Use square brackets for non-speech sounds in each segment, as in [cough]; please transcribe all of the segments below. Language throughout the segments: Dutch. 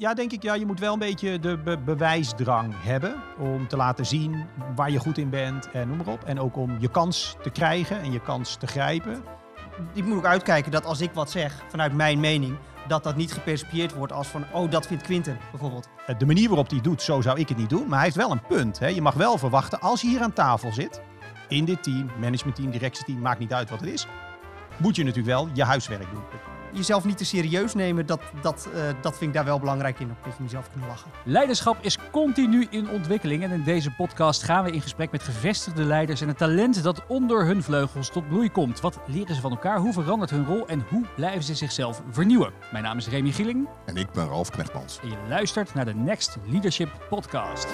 Ja, denk ik, ja, je moet wel een beetje de be- bewijsdrang hebben om te laten zien waar je goed in bent en noem maar op. En ook om je kans te krijgen en je kans te grijpen. Ik moet ook uitkijken dat als ik wat zeg, vanuit mijn mening, dat dat niet gepercipieerd wordt als van, oh, dat vindt Quinten bijvoorbeeld. Eh, De manier waarop hij doet, zo zou ik het niet doen. Maar hij heeft wel een punt. Hè. Je mag wel verwachten, als je hier aan tafel zit, in dit team, managementteam, directieteam, maakt niet uit wat het is, moet je natuurlijk wel je huiswerk doen. Jezelf niet te serieus nemen, dat, dat, eh, dat vind ik daar wel belangrijk in. Op dat je mezelf kunt lachen. Leiderschap is continu in ontwikkeling en in deze podcast gaan we in gesprek met gevestigde leiders en het talent dat onder hun vleugels tot bloei komt. Wat leren ze van elkaar? Hoe verandert hun rol en hoe blijven ze zichzelf vernieuwen? Mijn naam is Remy Gieling En ik ben Ralf Knechtmans. en je luistert naar de Next Leadership Podcast.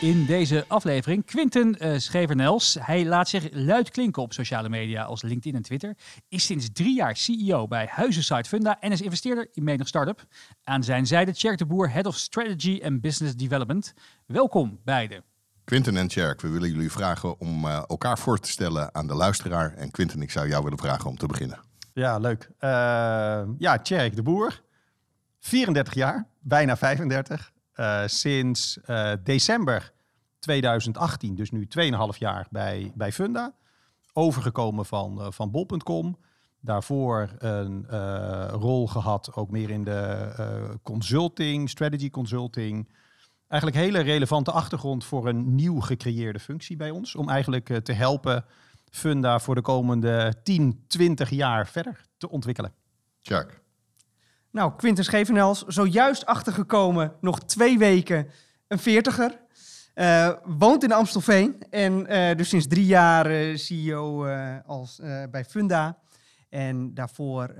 In deze aflevering Quinten eh Schevernels. Hij laat zich luid klinken op sociale media als LinkedIn en Twitter. Is sinds drie jaar CEO bij Huizensite Funda en is investeerder in menig start-up. Aan zijn zijde Tjerk de Boer, Head of Strategy and Business Development. Welkom beiden. Quinten en Tjerk, we willen jullie vragen om eh, elkaar voor te stellen aan de luisteraar. En Quinten, ik zou jou willen vragen om te beginnen. Ja, leuk. Eh, ja, Tjerk de Boer, 34 jaar, bijna 35. Eh, sinds eh, december 2018, dus nu 2,5 jaar bij, bij Funda. Overgekomen van, eh, van bol.com. Daarvoor een rol gehad, ook meer in de consulting, strategy consulting. Eigenlijk hele relevante achtergrond voor een nieuw gecreëerde functie bij ons. Om eigenlijk te helpen Funda voor de komende 10, 20 jaar verder te ontwikkelen. Tjerk, Nou, Quinten Schevenels, zojuist achtergekomen, nog twee weken, een veertiger. Eh, woont in Amstelveen en eh, dus sinds drie jaar eh, CEO als, bij Funda. En daarvoor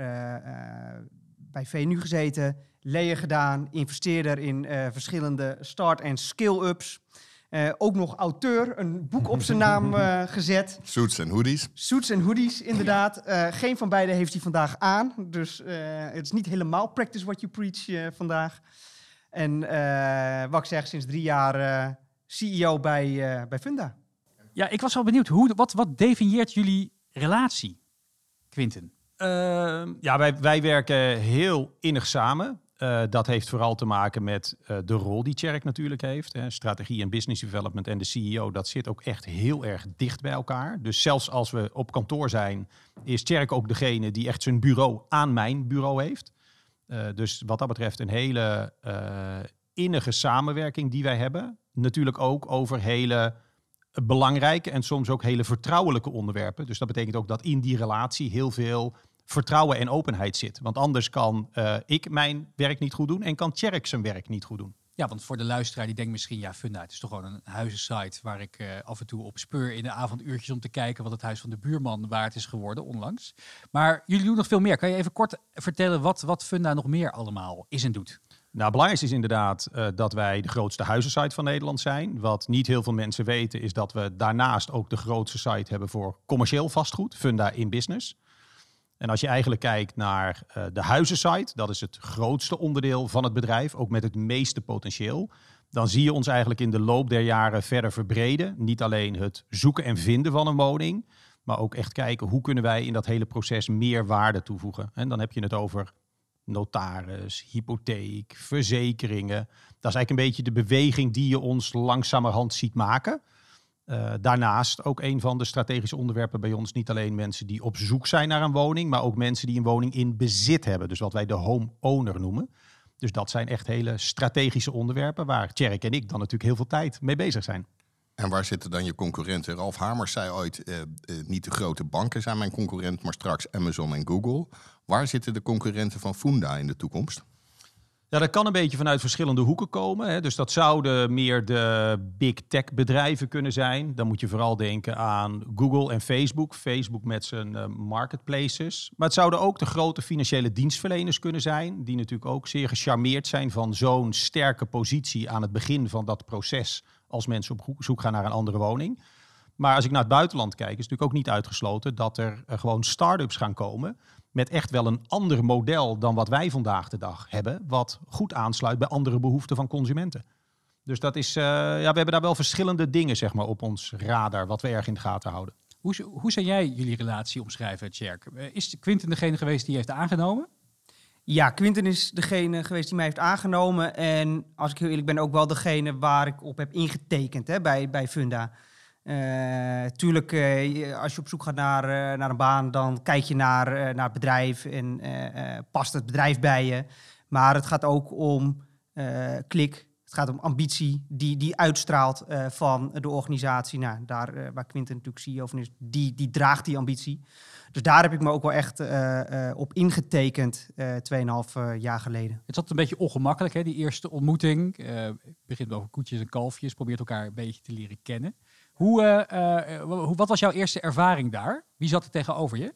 bij VNU gezeten, leer gedaan, investeerder in verschillende start- en skill-ups. Eh, ook nog auteur, een boek op zijn naam [laughs] eh, gezet. suits en hoodies. Suits en hoodies, inderdaad. Eh, geen van beide heeft hij vandaag aan. Dus eh, het is niet helemaal practice what you preach eh, vandaag. En eh, wat ik zeg, sinds drie jaar eh, CEO bij, eh, bij Funda. Ja, ik was wel benieuwd. Hoe, wat, wat definieert jullie relatie, Quinten? Ehm, ja, wij, wij werken heel innig samen. Eh, dat heeft vooral te maken met eh, de rol die Tjerk natuurlijk heeft. Hè. Strategie en business development en de CEO, dat zit ook echt heel erg dicht bij elkaar. Dus zelfs als we op kantoor zijn, is Tjerk ook degene die echt zijn bureau aan mijn bureau heeft. Eh, dus wat dat betreft een hele innige samenwerking die wij hebben. Natuurlijk ook over hele belangrijke en soms ook hele vertrouwelijke onderwerpen. Dus dat betekent ook dat in die relatie heel veel vertrouwen en openheid zit. Want anders kan eh, ik mijn werk niet goed doen en kan Tjerk zijn werk niet goed doen. Ja, want voor de luisteraar die denkt misschien, ja, Funda, het is toch gewoon een huizensite waar ik eh, af en toe op speur in de avonduurtjes om te kijken wat het huis van de buurman waard is geworden onlangs. Maar jullie doen nog veel meer. Kan je even kort vertellen wat, wat Funda nog meer allemaal is en doet? Nou, het belangrijkste is inderdaad eh, dat wij de grootste huizensite van Nederland zijn. Wat niet heel veel mensen weten is dat we daarnaast ook de grootste site hebben voor commercieel vastgoed, Funda in Business. En als je eigenlijk kijkt naar eh, de huizensite, dat is het grootste onderdeel van het bedrijf, ook met het meeste potentieel. Dan zie je ons eigenlijk in de loop der jaren verder verbreden. Niet alleen het zoeken en vinden van een woning, maar ook echt kijken hoe kunnen wij in dat hele proces meer waarde toevoegen. En dan heb je het over notaris, hypotheek, verzekeringen. Dat is eigenlijk een beetje de beweging die je ons langzamerhand ziet maken. Eh, daarnaast ook een van de strategische onderwerpen bij ons. Niet alleen mensen die op zoek zijn naar een woning, maar ook mensen die een woning in bezit hebben. Dus wat wij de homeowner noemen. Dus dat zijn echt hele strategische onderwerpen waar Tjerk en ik dan natuurlijk heel veel tijd mee bezig zijn. En waar zitten dan je concurrenten? Ralf Hamers zei ooit, eh, eh, niet de grote banken zijn mijn concurrent, maar straks Amazon en Google. Waar zitten de concurrenten van Funda in de toekomst? Ja, dat kan een beetje vanuit verschillende hoeken komen. Hè. Dus dat zouden meer de big tech bedrijven kunnen zijn. Dan moet je vooral denken aan Google en Facebook. Facebook met zijn eh, marketplaces. Maar het zouden ook de grote financiële dienstverleners kunnen zijn. Die natuurlijk ook zeer gecharmeerd zijn van zo'n sterke positie aan het begin van dat proces. Als mensen op zoek gaan naar een andere woning. Maar als ik naar het buitenland kijk, is het natuurlijk ook niet uitgesloten dat er eh, gewoon start-ups gaan komen. Met echt wel een ander model dan wat wij vandaag de dag hebben. Wat goed aansluit bij andere behoeften van consumenten. Dus dat is, eh, ja, we hebben daar wel verschillende dingen zeg maar, op ons radar, wat we erg in de gaten houden. Hoe, hoe zou jij jullie relatie omschrijven, Tjerk? Eh, Is Quinten degene geweest die heeft aangenomen? Ja, Quinten is degene geweest die mij heeft aangenomen. En als ik heel eerlijk ben, ook wel degene waar ik op heb ingetekend hè, bij, bij Funda. Eh, tuurlijk, eh, als je op zoek gaat naar, eh, naar een baan, dan kijk je naar, naar het bedrijf en past het bedrijf bij je. Maar het gaat ook om klik. Het gaat om ambitie die, die uitstraalt van de organisatie. Nou, daar waar Quinten natuurlijk CEO van is, die, die draagt die ambitie. Dus daar heb ik me ook wel echt op ingetekend, eh 2,5 eh, jaar geleden. Het zat een beetje ongemakkelijk, hè, die eerste ontmoeting. Begint over koetjes en kalfjes, probeert elkaar een beetje te leren kennen. Hoe, eh, eh, hoe, wat was jouw eerste ervaring daar? Wie zat er tegenover je?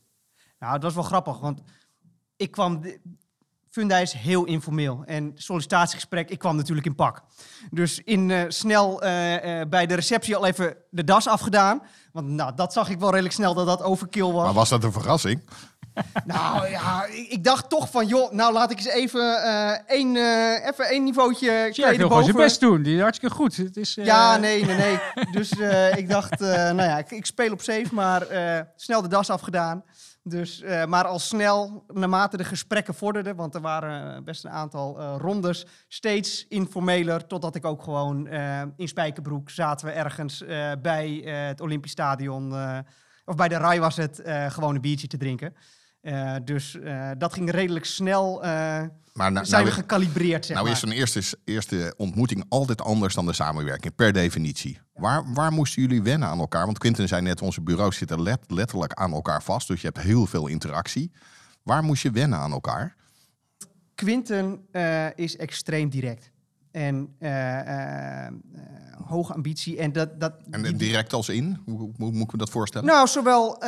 Nou, het was wel grappig, want ik kwam... Funda is heel informeel. En sollicitatiegesprek, ik kwam natuurlijk in pak. Dus in eh, snel eh, eh, bij de receptie al even de das afgedaan. Want nou, dat zag ik wel redelijk snel dat dat overkill was. Maar was dat een verrassing? [laughs] Nou ja, ik, ik dacht toch van, joh, nou laat ik eens even eh één, eh, even één niveautje kleden wil gewoon zijn best doen. Die is hartstikke goed. Het is, eh, Ja, nee, nee, nee. [laughs] Dus eh, ik dacht, eh, nou ja, ik, ik speel op safe, maar eh, snel de das afgedaan. Dus, eh, maar al snel, naarmate de gesprekken vorderden, want er waren eh, best een aantal eh, rondes, steeds informeler, totdat ik ook gewoon eh, in Spijkerbroek zaten we ergens eh, bij eh, het Olympisch Stadion, eh, of bij de RAI was het, eh, gewoon een biertje te drinken. Eh, dus eh, dat ging redelijk snel, eh, Maar nou, zijn nou, we gecalibreerd, zeg nou maar. is zo'n eerste, eerste ontmoeting altijd anders dan de samenwerking, per definitie. Waar, waar moesten jullie wennen aan elkaar? Want Quinten zei net, onze bureaus zitten let- letterlijk aan elkaar vast. Dus je hebt heel veel interactie. Waar moest je wennen aan elkaar? Quinten is extreem direct. En hoge ambitie. En dat, dat, En direct als in? Hoe, hoe, hoe moet ik me dat voorstellen? nou, zowel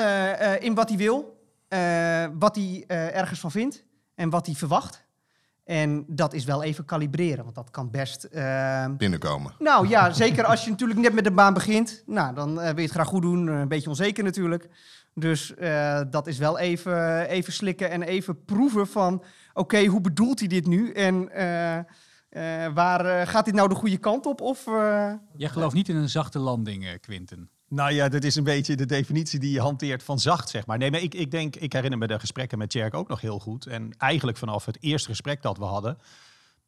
in wat hij wil, eh, wat hij eh, ergens van vindt en wat hij verwacht. En dat is wel even kalibreren, want dat kan best. eh, Binnenkomen. nou ja, zeker als je [laughs] natuurlijk net met de baan begint. Nou, dan wil je het graag goed doen. Een beetje onzeker natuurlijk. Dus eh, dat is wel even, even slikken en even proeven van... Oké, hoe bedoelt hij dit nu? En eh, eh, waar gaat dit nou de goede kant op? Of, eh, Jij gelooft niet in een zachte landing, eh, Quinten. Nou ja, dat is een beetje de definitie die je hanteert van zacht, zeg maar. Nee, maar ik, ik denk, ik herinner me de gesprekken met Tjerk ook nog heel goed. En eigenlijk vanaf het eerste gesprek dat we hadden,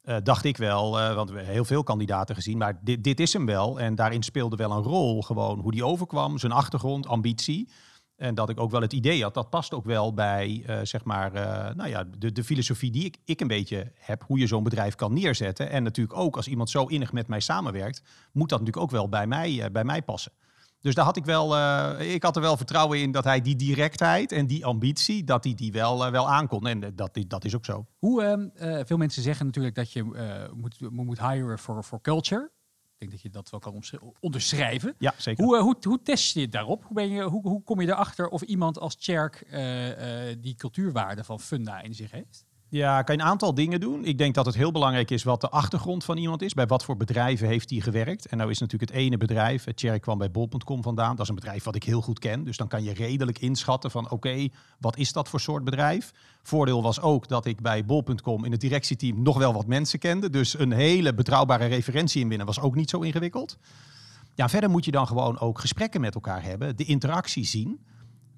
eh, dacht ik wel, eh, want we hebben heel veel kandidaten gezien, maar dit, dit is hem wel. En daarin speelde wel een rol, gewoon hoe die overkwam, zijn achtergrond, ambitie. En dat ik ook wel het idee had, dat past ook wel bij, eh, zeg maar, nou ja, de, de filosofie die ik, ik een beetje heb, hoe je zo'n bedrijf kan neerzetten. En natuurlijk ook, als iemand zo innig met mij samenwerkt, moet dat natuurlijk ook wel bij mij, bij mij passen. Dus daar had ik wel, eh, ik had er wel vertrouwen in dat hij die directheid en die ambitie, dat hij die wel, eh, wel aankon. En eh, dat, dat is ook zo. Hoe, ehm, eh, veel mensen zeggen natuurlijk dat je moet, moet, hiren voor, voor culture. Ik denk dat je dat wel kan onderschrijven. Ja, zeker. Hoe, hoe, hoe test je het daarop? Hoe, ben je, hoe, hoe kom je erachter of iemand als eh, die cultuurwaarde van Funda in zich heeft? Ja, kan je een aantal dingen doen. Ik denk dat het heel belangrijk is wat de achtergrond van iemand is. Bij wat voor bedrijven heeft hij gewerkt? En nou is natuurlijk het ene bedrijf, eh, Tjerk kwam bij bol.com vandaan. Dat is een bedrijf wat ik heel goed ken. Dus dan kan je redelijk inschatten van oké, wat is dat voor soort bedrijf? Voordeel was ook dat ik bij bol.com in het directieteam nog wel wat mensen kende. Dus een hele betrouwbare referentie inwinnen was ook niet zo ingewikkeld. Ja, verder moet je dan gewoon ook gesprekken met elkaar hebben, de interactie zien.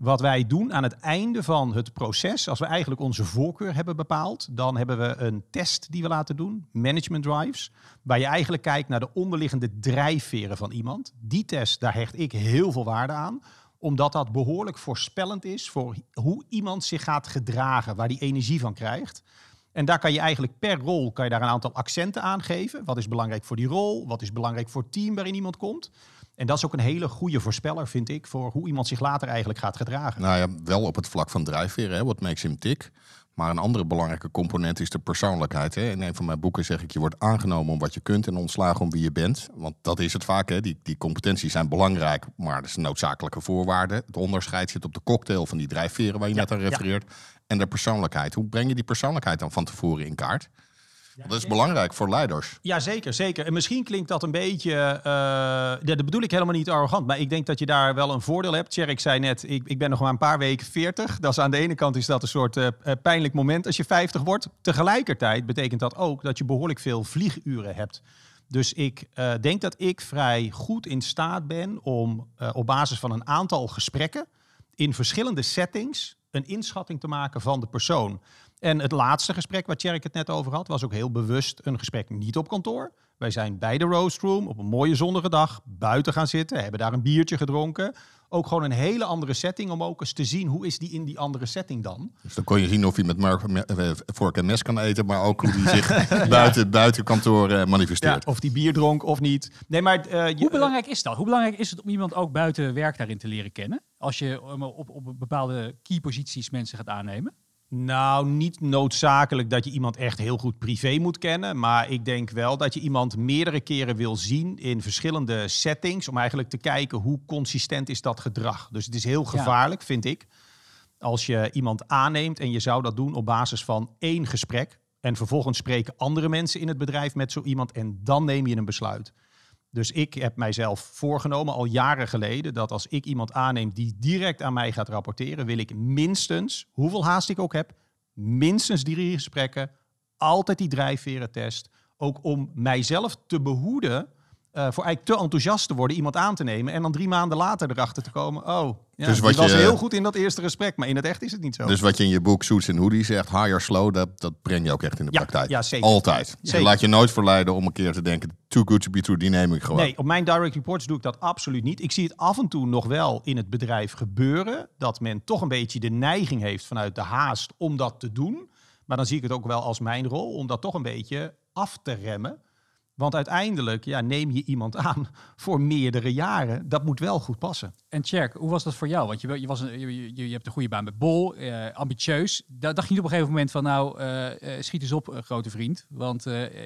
Wat wij doen aan het einde van het proces, als we eigenlijk onze voorkeur hebben bepaald, dan hebben we een test die we laten doen, management drives, waar je eigenlijk kijkt naar de onderliggende drijfveren van iemand. Die test, daar hecht ik heel veel waarde aan, omdat dat behoorlijk voorspellend is voor hoe iemand zich gaat gedragen, waar die energie van krijgt. En daar kan je eigenlijk per rol kan je daar een aantal accenten aan geven. Wat is belangrijk voor die rol? Wat is belangrijk voor het team waarin iemand komt? En dat is ook een hele goede voorspeller, vind ik, voor hoe iemand zich later eigenlijk gaat gedragen. Nou ja, wel op het vlak van drijfveren, hè, wat makes him tick. Maar een andere belangrijke component is de persoonlijkheid. Hè. In een van mijn boeken zeg ik, je wordt aangenomen om wat je kunt en ontslagen om wie je bent. Want dat is het vaak, hè. Die, die competenties zijn belangrijk, maar dat is een noodzakelijke voorwaarde. Het onderscheid zit op de cocktail van die drijfveren waar je Ja, net aan ja. refereert. En de persoonlijkheid. Hoe breng je die persoonlijkheid dan van tevoren in kaart? Dat is belangrijk voor leiders. Ja, zeker, zeker. En misschien klinkt dat een beetje, ja, dat bedoel ik helemaal niet arrogant, maar ik denk dat je daar wel een voordeel hebt. Tjerk zei net, ik, ik ben nog maar een paar weken 40. Dat is aan de ene kant is dat een soort eh, eh, pijnlijk moment als je 50 wordt. Tegelijkertijd betekent dat ook dat je behoorlijk veel vlieguren hebt. Dus ik uh, denk dat ik vrij goed in staat ben om uh, op basis van een aantal gesprekken in verschillende settings een inschatting te maken van de persoon. En het laatste gesprek waar Tjerk het net over had, was ook heel bewust een gesprek niet op kantoor. Wij zijn bij de roastroom op een mooie zonnige dag buiten gaan zitten, hebben daar een biertje gedronken. Ook gewoon een hele andere setting om ook eens te zien hoe is die in die andere setting dan. Dus dan kon je zien of hij met Mark, eh, vork en mes kan eten, maar ook hoe hij [laughs] zich buiten, buiten kantoor uh, manifesteert. Ja, of die bier dronk of niet. Nee, maar, uh, je, hoe belangrijk is dat? Hoe belangrijk is het om iemand ook buiten werk daarin te leren kennen? Als je op, op bepaalde key posities mensen gaat aannemen? Nou, niet noodzakelijk dat je iemand echt heel goed privé moet kennen. Maar ik denk wel dat je iemand meerdere keren wil zien in verschillende settings. Om eigenlijk te kijken hoe consistent is dat gedrag. Dus het is heel gevaarlijk, vind ik. Als je iemand aanneemt en je zou dat doen op basis van één gesprek. En vervolgens spreken andere mensen in het bedrijf met zo iemand. En dan neem je een besluit. Dus ik heb mijzelf voorgenomen al jaren geleden dat als ik iemand aanneem die direct aan mij gaat rapporteren, wil ik minstens, hoeveel haast ik ook heb, minstens drie gesprekken, altijd die drijfveren test. Ook om mijzelf te behoeden uh, voor eigenlijk te enthousiast te worden, iemand aan te nemen en dan drie maanden later erachter te komen, oh, ja, dus wat was heel goed in dat eerste gesprek, maar in het echt is het niet zo. Dus wat je in je boek Suits en Hoodie zegt, hire slow, dat, dat breng je ook echt in de praktijk. Ja, zeker. Altijd. Zeker. laat je nooit verleiden om een keer te denken, too good to be true, die neem ik gewoon. Nee, op mijn direct reports doe ik dat absoluut niet. Ik zie het af en toe nog wel in het bedrijf gebeuren, dat men toch een beetje de neiging heeft vanuit de haast om dat te doen. Maar dan zie ik het ook wel als mijn rol om dat toch een beetje af te remmen. Want uiteindelijk ja, neem je iemand [laughs] aan voor meerdere jaren. Dat moet wel goed passen. En Tjerk, hoe was dat voor jou? Want je, je, was een, je, je, hebt een goede baan met Bol, eh, ambitieus. dacht je niet op een gegeven moment van nou, uh, schiet eens op, grote vriend. Want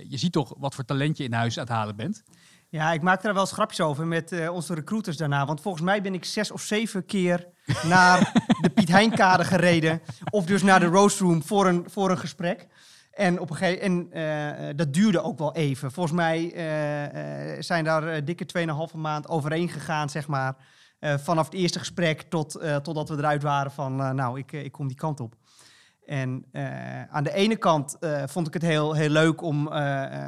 je ziet toch wat voor talent je in huis aan het halen bent. Ja, ik maak er wel eens grapjes over met onze recruiters daarna. Want volgens mij ben ik zes of zeven keer naar [laughs] de Piet Heinkade gereden. Of dus naar de roastroom voor een, voor een gesprek. En, op een gegeven, en uh, dat duurde ook wel even. Volgens mij uh, zijn daar dikke 2,5 maand overheen gegaan, zeg maar. vanaf het eerste gesprek tot, totdat we eruit waren van, nou, ik, ik kom die kant op. En aan de ene kant vond ik het heel, heel leuk om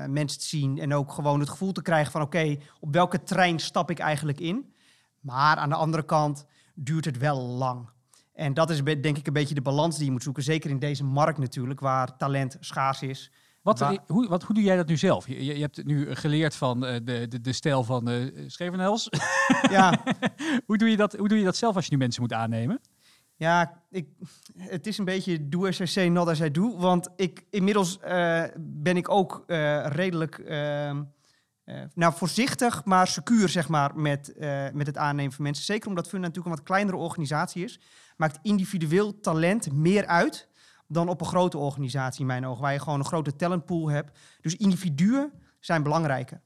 mensen te zien en ook gewoon het gevoel te krijgen van, oké, op welke trein stap ik eigenlijk in? Maar aan de andere kant duurt het wel lang. En dat is denk ik een beetje de balans die je moet zoeken. Zeker in deze markt natuurlijk, waar talent schaars is. Wat, hoe, wat, hoe doe jij dat nu zelf? Je, je hebt nu geleerd van uh, de, de, de stijl van uh, Schevenels. [laughs] Ja. [laughs] hoe, doe je dat, hoe doe je dat zelf als je nu mensen moet aannemen? Ja, ik, het is een beetje do as I say, not as I do. Want ik, inmiddels uh, ben ik ook redelijk ehm, nou, voorzichtig, maar secuur zeg maar, met, met het aannemen van mensen. Zeker omdat Funda natuurlijk een wat kleinere organisatie is maakt individueel talent meer uit dan op een grote organisatie in mijn ogen, waar je gewoon een grote talentpool hebt. Dus individuen zijn belangrijker.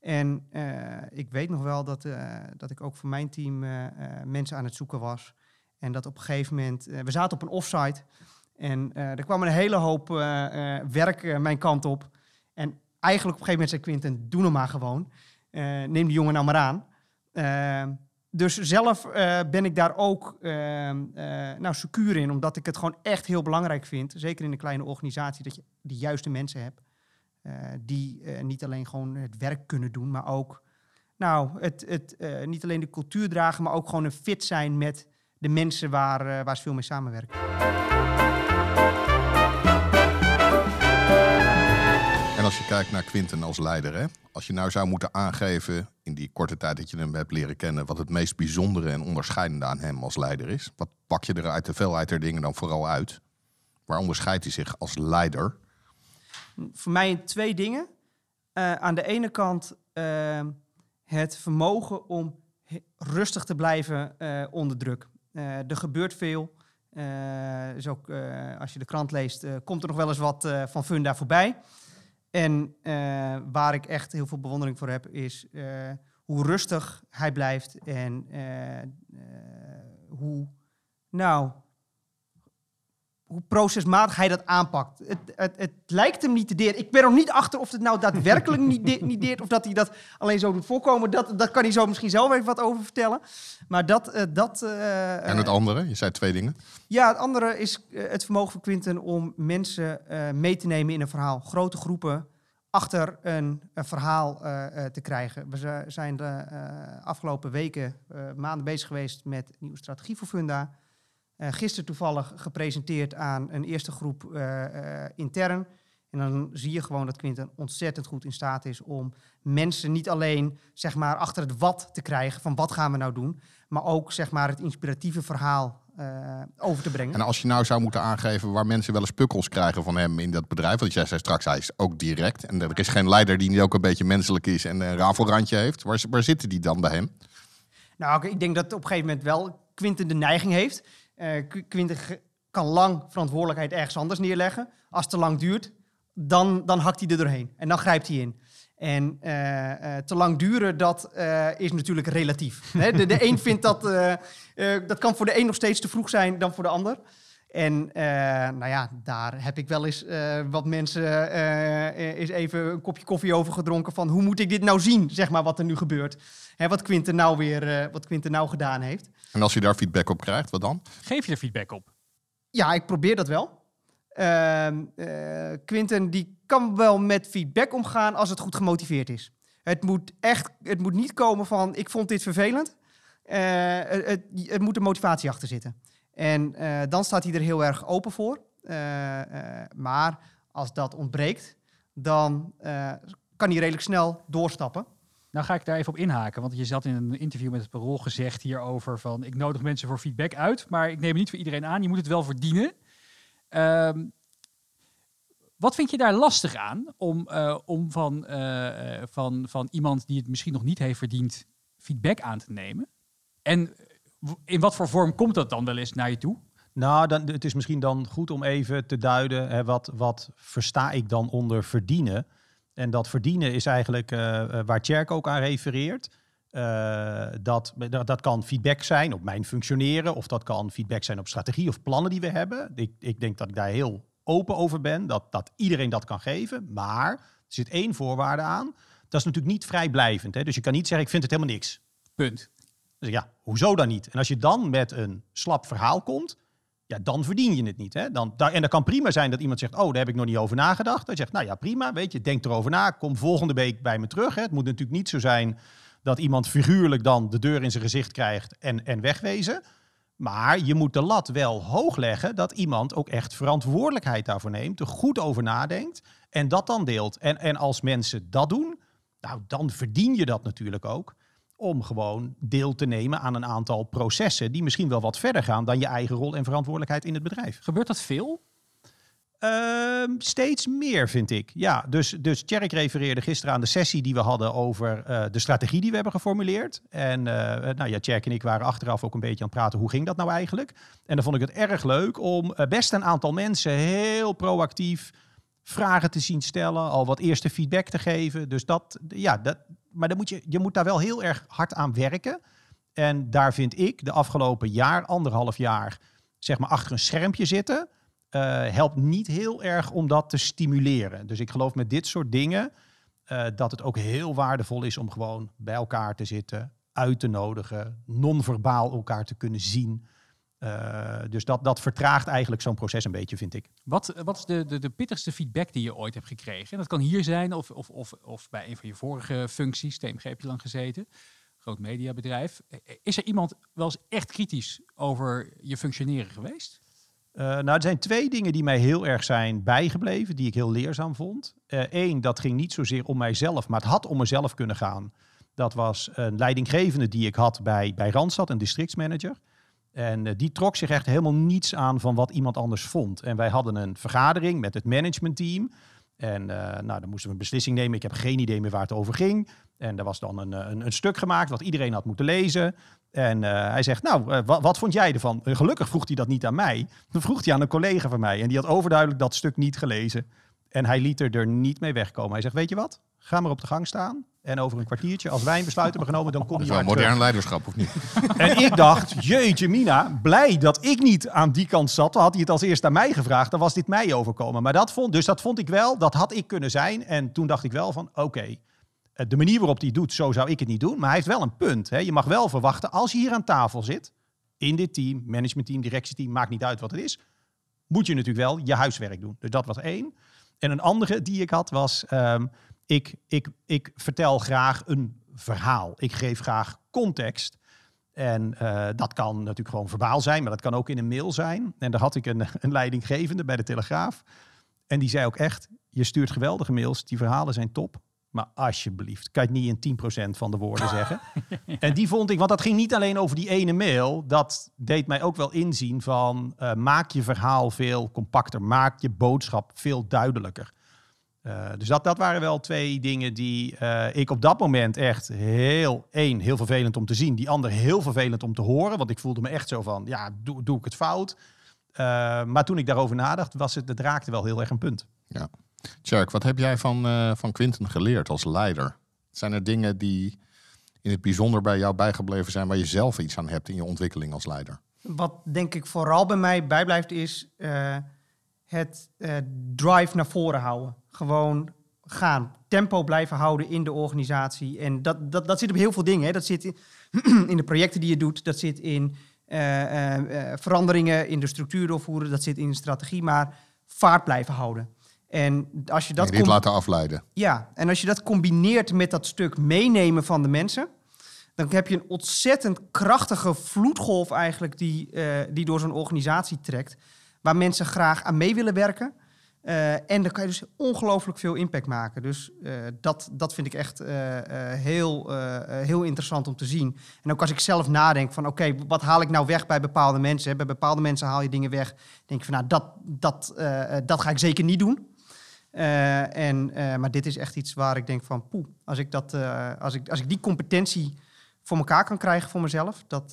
En uh, ik weet nog wel dat, uh, dat ik ook voor mijn team uh, mensen aan het zoeken was. En dat op een gegeven moment, we zaten op een offsite en er kwam een hele hoop werk mijn kant op. En eigenlijk op een gegeven moment zei Quinten, doe nog maar gewoon. neem die jongen nou maar aan dus zelf uh, ben ik daar ook uh, nou, secuur in, omdat ik het gewoon echt heel belangrijk vind, zeker in een kleine organisatie, dat je de juiste mensen hebt. die niet alleen gewoon het werk kunnen doen, maar ook nou, het, het, niet alleen de cultuur dragen, maar ook gewoon een fit zijn met de mensen waar, waar ze veel mee samenwerken. Als je kijkt naar Quinten als leider, hè? als je nou zou moeten aangeven in die korte tijd dat je hem hebt leren kennen, wat het meest bijzondere en onderscheidende aan hem als leider is, wat pak je er uit de veelheid der dingen dan vooral uit? Waar onderscheidt hij zich als leider? Voor mij twee dingen. Uh, aan de ene kant uh, het vermogen om rustig te blijven uh, onder druk. er gebeurt veel. dus ook als je de krant leest, komt er nog wel eens wat van Funda voorbij. En uh, waar ik echt heel veel bewondering voor heb, is uh, hoe rustig hij blijft en uh, hoe, nou, hoe procesmatig hij dat aanpakt. Het, het, het, lijkt hem niet te deert. Ik ben er niet achter of het nou daadwerkelijk niet, de, niet deert of dat hij dat alleen zo doet voorkomen. Dat, dat kan hij zo misschien zelf even wat over vertellen. Maar dat... Uh, dat uh, en het andere? Je zei twee dingen. Ja, het andere is het vermogen van Quinten om mensen mee te nemen in een verhaal. Grote groepen, achter een, een verhaal eh, eh, te krijgen. We zi- zijn de eh, afgelopen weken, eh, maanden bezig geweest met een nieuwe strategie voor Funda. Eh, gisteren toevallig gepresenteerd aan een eerste groep eh, eh, intern. En dan zie je gewoon dat Quinten ontzettend goed in staat is om mensen niet alleen zeg maar, achter het wat te krijgen van wat gaan we nou doen, maar ook zeg maar, het inspiratieve verhaal over te brengen. En als je nou zou moeten aangeven waar mensen wel eens pukkels krijgen van hem in dat bedrijf. Want jij zei straks, hij is ook direct. En er is geen leider die niet ook een beetje menselijk is en een rafelrandje heeft. Waar, waar zitten die dan bij hem? Nou, ik denk dat op een gegeven moment wel Quinten de neiging heeft. Eh Qu- Quinten kan lang verantwoordelijkheid ergens anders neerleggen. Als het te lang duurt, dan, dan hakt hij er doorheen. En dan grijpt hij in. En eh, eh, te lang duren, dat is natuurlijk relatief. De, de een vindt dat, dat kan voor de een nog steeds te vroeg zijn dan voor de ander. En nou ja, daar heb ik wel eens wat mensen eens even een kopje koffie over gedronken van hoe moet ik dit nou zien, zeg maar, wat er nu gebeurt. Hè, wat Quinten nou weer, eh, wat Quinten nou gedaan heeft. En als je daar feedback op krijgt, wat dan? Geef je er feedback op? Ja, ik probeer dat wel. Ehm eh, Quinten die kan wel met feedback omgaan als het goed gemotiveerd is. Het moet echt, het moet niet komen van ik vond dit vervelend. Eh, het, het, het moet een motivatie achter zitten. En eh, dan staat hij er heel erg open voor. Eh, eh, maar als dat ontbreekt, dan eh, kan hij redelijk snel doorstappen. Nou ga ik daar even op inhaken, want je zat in een interview met het Parool gezegd hierover van ik nodig mensen voor feedback uit, maar ik neem het niet voor iedereen aan. Je moet het wel verdienen. Ehm, wat vind je daar lastig aan om, eh, om van, eh, eh, van, van iemand die het misschien nog niet heeft verdiend feedback aan te nemen? En in wat voor vorm komt dat dan wel eens naar je toe? Nou, dan, het is misschien dan goed om even te duiden, hè, wat, wat versta ik dan onder verdienen? En dat verdienen is eigenlijk eh, eh, waar Tjerk ook aan refereert. Eh, dat, dat, dat kan feedback zijn op mijn functioneren, of dat kan feedback zijn op strategie of plannen die we hebben. Ik, ik denk dat ik daar heel open over ben, dat, dat iedereen dat kan geven. Maar er zit één voorwaarde aan. Dat is natuurlijk niet vrijblijvend. Hè? Dus je kan niet zeggen, ik vind het helemaal niks. Punt. Dus ja, hoezo dan niet? En als je dan met een slap verhaal komt, ja, dan verdien je het niet. Hè? Dan, da- en dat kan prima zijn dat iemand zegt, oh, daar heb ik nog niet over nagedacht. Dat zegt, nou ja, prima, weet je, denk erover na. Kom volgende week bij me terug. Hè? Het moet natuurlijk niet zo zijn dat iemand figuurlijk dan de deur in zijn gezicht krijgt en, en wegwezen. Maar je moet de lat wel hoog leggen dat iemand ook echt verantwoordelijkheid daarvoor neemt, er goed over nadenkt en dat dan deelt. En, en als mensen dat doen, nou, dan verdien je dat natuurlijk ook om gewoon deel te nemen aan een aantal processen die misschien wel wat verder gaan dan je eigen rol en verantwoordelijkheid in het bedrijf. Gebeurt dat veel? Ehm, steeds meer, vind ik. Ja, dus, dus Tjerk refereerde gisteren aan de sessie die we hadden over eh, de strategie die we hebben geformuleerd. En eh, nou ja, Tjerk en ik waren achteraf ook een beetje aan het praten, hoe ging dat nou eigenlijk? En dan vond ik het erg leuk om eh, best een aantal mensen heel proactief vragen te zien stellen, al wat eerste feedback te geven. Dus dat, ja, dat, maar dan moet je, je moet daar wel heel erg hard aan werken. En daar vind ik de afgelopen jaar, anderhalf jaar, zeg maar achter een schermpje zitten, eh, helpt niet heel erg om dat te stimuleren. Dus ik geloof met dit soort dingen eh, dat het ook heel waardevol is om gewoon bij elkaar te zitten, uit te nodigen, non-verbaal elkaar te kunnen zien. Eh, dus dat, dat vertraagt eigenlijk zo'n proces een beetje, vind ik. Wat, wat is de, de, de pittigste feedback die je ooit hebt gekregen? En dat kan hier zijn of, of, of, of bij een van je vorige functies. TMG heb je lang gezeten. Groot mediabedrijf. Is er iemand wel eens echt kritisch over je functioneren geweest? Uh, nou, er zijn twee dingen die mij heel erg zijn bijgebleven, die ik heel leerzaam vond. Eén, uh, dat ging niet zozeer om mijzelf, maar het had om mezelf kunnen gaan. Dat was een leidinggevende die ik had bij, bij Randstad, een districtsmanager. En uh, die trok zich echt helemaal niets aan van wat iemand anders vond. En wij hadden een vergadering met het managementteam. En uh, nou, dan moesten we een beslissing nemen. Ik heb geen idee meer waar het over ging. En er was dan een, een, een stuk gemaakt wat iedereen had moeten lezen. En hij zegt, nou, wat, wat, vond jij ervan? Gelukkig vroeg hij dat niet aan mij. Dan vroeg hij aan een collega van mij. En die had overduidelijk dat stuk niet gelezen. En hij liet er, er niet mee wegkomen. Hij zegt, weet je wat? Ga maar op de gang staan. En over een kwartiertje, als wij een besluit hebben genomen, dan kom je wel modern terug. leiderschap, of niet? [laughs] En ik dacht, jeetje mina, blij dat ik niet aan die kant zat. Dan had hij het als eerst aan mij gevraagd, dan was dit mij overkomen. Maar dat vond, dus dat vond ik wel, dat had ik kunnen zijn. En toen dacht ik wel van, oké, okay, de manier waarop hij het doet, zo zou ik het niet doen. Maar hij heeft wel een punt. Hè. Je mag wel verwachten, als je hier aan tafel zit, in dit team, managementteam, directieteam, maakt niet uit wat het is, moet je natuurlijk wel je huiswerk doen. Dus dat was één. En een andere die ik had was, ehm, ik, ik, ik vertel graag een verhaal. Ik geef graag context. En eh, dat kan natuurlijk gewoon verbaal zijn, maar dat kan ook in een mail zijn. En daar had ik een, een leidinggevende bij de Telegraaf. En die zei ook echt, je stuurt geweldige mails, die verhalen zijn top. Maar alsjeblieft, kan je het niet in 10% van de woorden [laughs] zeggen. en die vond ik, want dat ging niet alleen over die ene mail. Dat deed mij ook wel inzien van uh, maak je verhaal veel compacter. Maak je boodschap veel duidelijker. Uh, dus dat, dat waren wel twee dingen die uh, ik op dat moment echt heel, één, heel vervelend om te zien. Die ander heel vervelend om te horen. Want ik voelde me echt zo van, ja, doe, doe ik het fout? maar toen ik daarover nadacht, was het, het raakte wel heel erg een punt. Ja. Tjerk, wat heb jij van, uh, van Quinten geleerd als leider? Zijn er dingen die in het bijzonder bij jou bijgebleven zijn waar je zelf iets aan hebt in je ontwikkeling als leider? Wat denk ik vooral bij mij bijblijft is uh, het uh, drive naar voren houden. Gewoon gaan, tempo blijven houden in de organisatie. En dat, dat, dat zit op heel veel dingen. Hè. Dat zit in, [clears throat] in de projecten die je doet, dat zit in veranderingen in de structuur doorvoeren, dat zit in de strategie, maar vaart blijven houden. En als je dat laten afleiden. Ja, en als je dat combineert met dat stuk meenemen van de mensen, dan heb je een ontzettend krachtige vloedgolf eigenlijk die, uh, die door zo'n organisatie trekt, waar mensen graag aan mee willen werken. Uh, en dan kan je dus ongelooflijk veel impact maken. Dus uh, dat, dat vind ik echt heel, heel interessant om te zien. En ook als ik zelf nadenk van oké, okay, wat haal ik nou weg bij bepaalde mensen? Bij bepaalde mensen haal je dingen weg. denk ik van nou, dat, dat, dat ga ik zeker niet doen. Uh, en, uh, maar dit is echt iets waar ik denk van, poeh, als ik, dat, uh, als ik, als ik die competentie voor elkaar kan krijgen voor mezelf, dat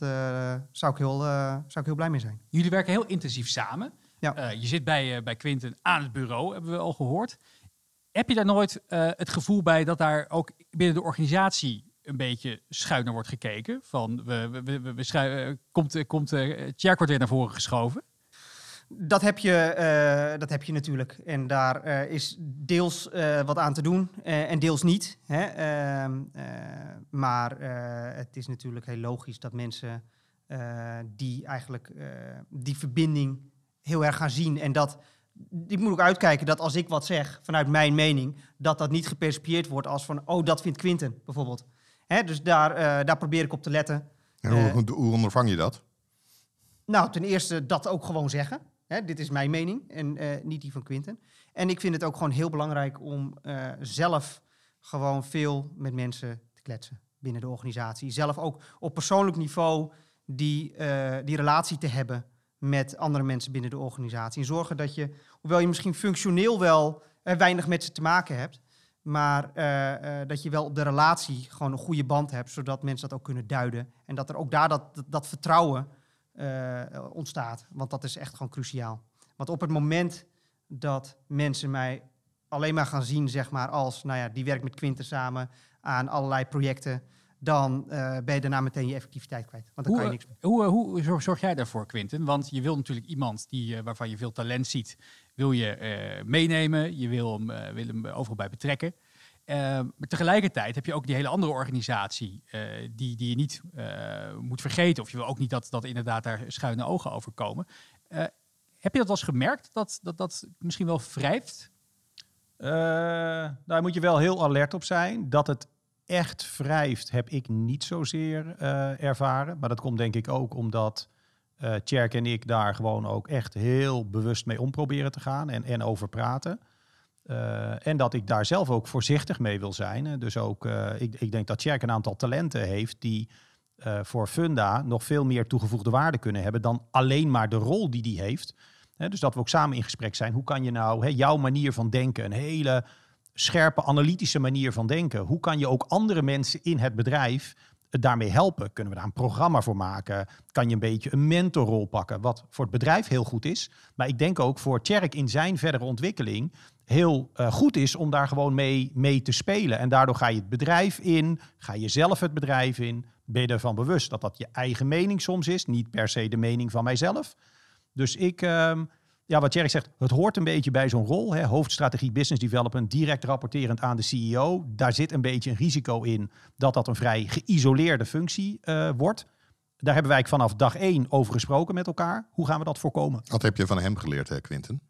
zou, ik heel, zou ik heel blij mee zijn. Jullie werken heel intensief samen. Ja. je zit bij, bij Quinten aan het bureau, hebben we al gehoord. Heb je daar nooit het gevoel bij dat daar ook binnen de organisatie een beetje schuiner wordt gekeken? Van, we, we, we, we komt, komt weer naar voren geschoven? Dat heb, je, uh, dat heb je natuurlijk. En daar uh, is deels uh, wat aan te doen en deels niet. Hè? Ehm, maar het is natuurlijk heel logisch dat mensen die eigenlijk die verbinding heel erg gaan zien. En dat, ik moet ook uitkijken dat als ik wat zeg vanuit mijn mening, dat dat niet gepercipieerd wordt als van, oh, dat vindt Quinten bijvoorbeeld. Hè? Dus daar, daar probeer ik op te letten. En hoe, hoe ondervang je dat? Nou, ten eerste dat ook gewoon zeggen. Hè, dit is mijn mening en uh, niet die van Quinten. En ik vind het ook gewoon heel belangrijk om uh, zelf gewoon veel met mensen te kletsen binnen de organisatie. Zelf ook op persoonlijk niveau die, uh, die relatie te hebben met andere mensen binnen de organisatie. En zorgen dat je, hoewel je misschien functioneel wel weinig met ze te maken hebt, maar dat je wel op de relatie gewoon een goede band hebt, zodat mensen dat ook kunnen duiden. En dat er ook daar dat, dat, vertrouwen ontstaat. Want dat is echt gewoon cruciaal. Want op het moment dat mensen mij alleen maar gaan zien, zeg maar, als, nou ja, die werkt met Quinten samen aan allerlei projecten, dan uh, ben je daarna meteen je effectiviteit kwijt. Want dan hoe, kan je niks meer. Hoe, hoe, hoe zorg jij daarvoor, Quinten? Want je wil natuurlijk iemand die, uh, waarvan je veel talent ziet, wil je meenemen, je wil hem, wil hem overal bij betrekken. Uh, maar tegelijkertijd heb je ook die hele andere organisatie uh, die, die je niet uh, moet vergeten. Of je wil ook niet dat, dat inderdaad daar schuine ogen over komen. heb je dat wel eens gemerkt, dat dat, dat misschien wel wrijft? daar moet je wel heel alert op zijn. Dat het echt wrijft heb ik niet zozeer ervaren. Maar dat komt denk ik ook omdat uh, en ik daar gewoon ook echt heel bewust mee om proberen te gaan en, en over praten. Uh, en dat ik daar zelf ook voorzichtig mee wil zijn. Dus ook, uh, ik, ik, denk dat Tjerk een aantal talenten heeft die uh, voor Funda nog veel meer toegevoegde waarde kunnen hebben dan alleen maar de rol die die heeft. dus dat we ook samen in gesprek zijn. Hoe kan je nou jouw manier van denken, een hele scherpe analytische manier van denken, hoe kan je ook andere mensen in het bedrijf daarmee helpen? Kunnen we daar een programma voor maken? Kan je een beetje een mentorrol pakken? Wat voor het bedrijf heel goed is. Maar ik denk ook voor Tjerk in zijn verdere ontwikkeling heel uh, goed is om daar gewoon mee, mee te spelen. En daardoor ga je het bedrijf in, ga je zelf het bedrijf in. Ben je ervan bewust dat dat je eigen mening soms is, niet per se de mening van mijzelf. Dus ik, uh, ja, wat Jerry zegt, het hoort een beetje bij zo'n rol. Hè? Hoofdstrategie business development, direct rapporterend aan de CEO. Daar zit een beetje een risico in dat dat een vrij geïsoleerde functie uh, wordt. Daar hebben wij vanaf dag één over gesproken met elkaar. Hoe gaan we dat voorkomen? Wat heb je van hem geleerd, hè, Quinten?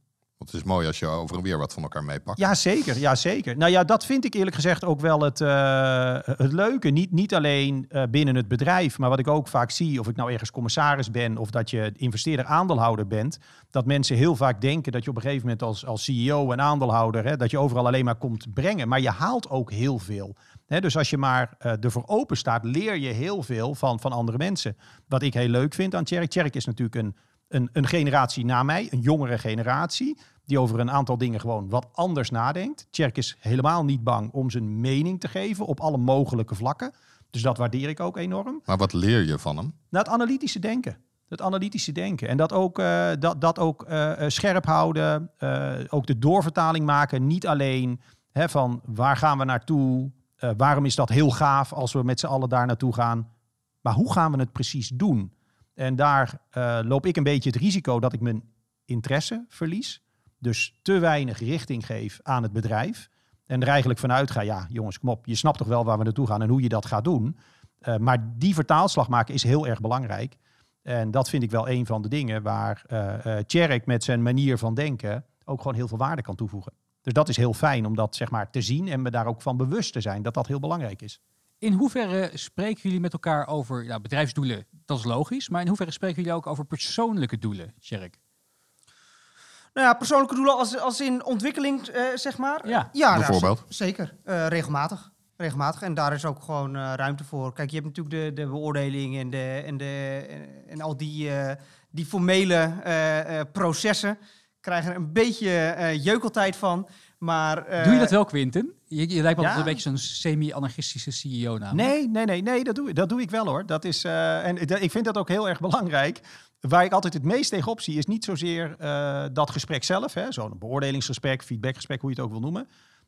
Het is mooi als je over weer wat van elkaar meepakt. Ja, zeker. Ja, zeker. Nou ja, dat vind ik eerlijk gezegd ook wel het, eh, het leuke. Niet, niet alleen eh, binnen het bedrijf, maar wat ik ook vaak zie, of ik nou ergens commissaris ben of dat je investeerder aandeelhouder bent, dat mensen heel vaak denken dat je op een gegeven moment als, als CEO en aandeelhouder, hè, dat je overal alleen maar komt brengen. Maar je haalt ook heel veel. Dus als je maar uh, ervoor open staat, leer je heel veel van, van andere mensen. Wat ik heel leuk vind aan Tjerk. Tjerk is natuurlijk een een, een generatie na mij, een jongere generatie, die over een aantal dingen gewoon wat anders nadenkt. Tjerk is helemaal niet bang om zijn mening te geven op alle mogelijke vlakken. Dus dat waardeer ik ook enorm. Maar wat leer je van hem? Nou, het analytische denken. Het analytische denken. En dat ook, uh, dat, dat ook uh, scherp houden. Uh, ook de doorvertaling maken. Niet alleen hè, van waar gaan we naartoe? waarom is dat heel gaaf als we met z'n allen daar naartoe gaan? Maar hoe gaan we het precies doen? En daar loop ik een beetje het risico dat ik mijn interesse verlies. Dus te weinig richting geef aan het bedrijf. En er eigenlijk vanuit ga, ja jongens, kom op, je snapt toch wel waar we naartoe gaan en hoe je dat gaat doen. Uh, maar die vertaalslag maken is heel erg belangrijk. En dat vind ik wel een van de dingen waar uh, Tjerk met zijn manier van denken ook gewoon heel veel waarde kan toevoegen. Dus dat is heel fijn om dat zeg maar te zien en me daar ook van bewust te zijn dat dat heel belangrijk is. In hoeverre spreken jullie met elkaar over ja, bedrijfsdoelen? Dat is logisch. Maar in hoeverre spreken jullie ook over persoonlijke doelen, Sherk? Nou ja, persoonlijke doelen als, als in ontwikkeling, uh, zeg maar. Ja, ja bijvoorbeeld. Nou, zeker. Uh, regelmatig. Regelmatig. En daar is ook gewoon uh, ruimte voor. Kijk, je hebt natuurlijk de, de beoordeling en, de, en, de, en al die, die formele processen. Krijgen er een beetje jeukeltijd van. Maar, uh, doe je dat wel, Quinten? Je, je lijkt ja. een beetje zo'n semi-anarchistische CEO namelijk. Nee, nee, nee, nee dat, doe, dat doe ik wel hoor. Dat is, uh, en ik vind dat ook heel erg belangrijk. Waar ik altijd het meest tegenop zie, is niet zozeer uh, dat gesprek zelf. Zo'n beoordelingsgesprek, feedbackgesprek, hoe je het ook wil noemen.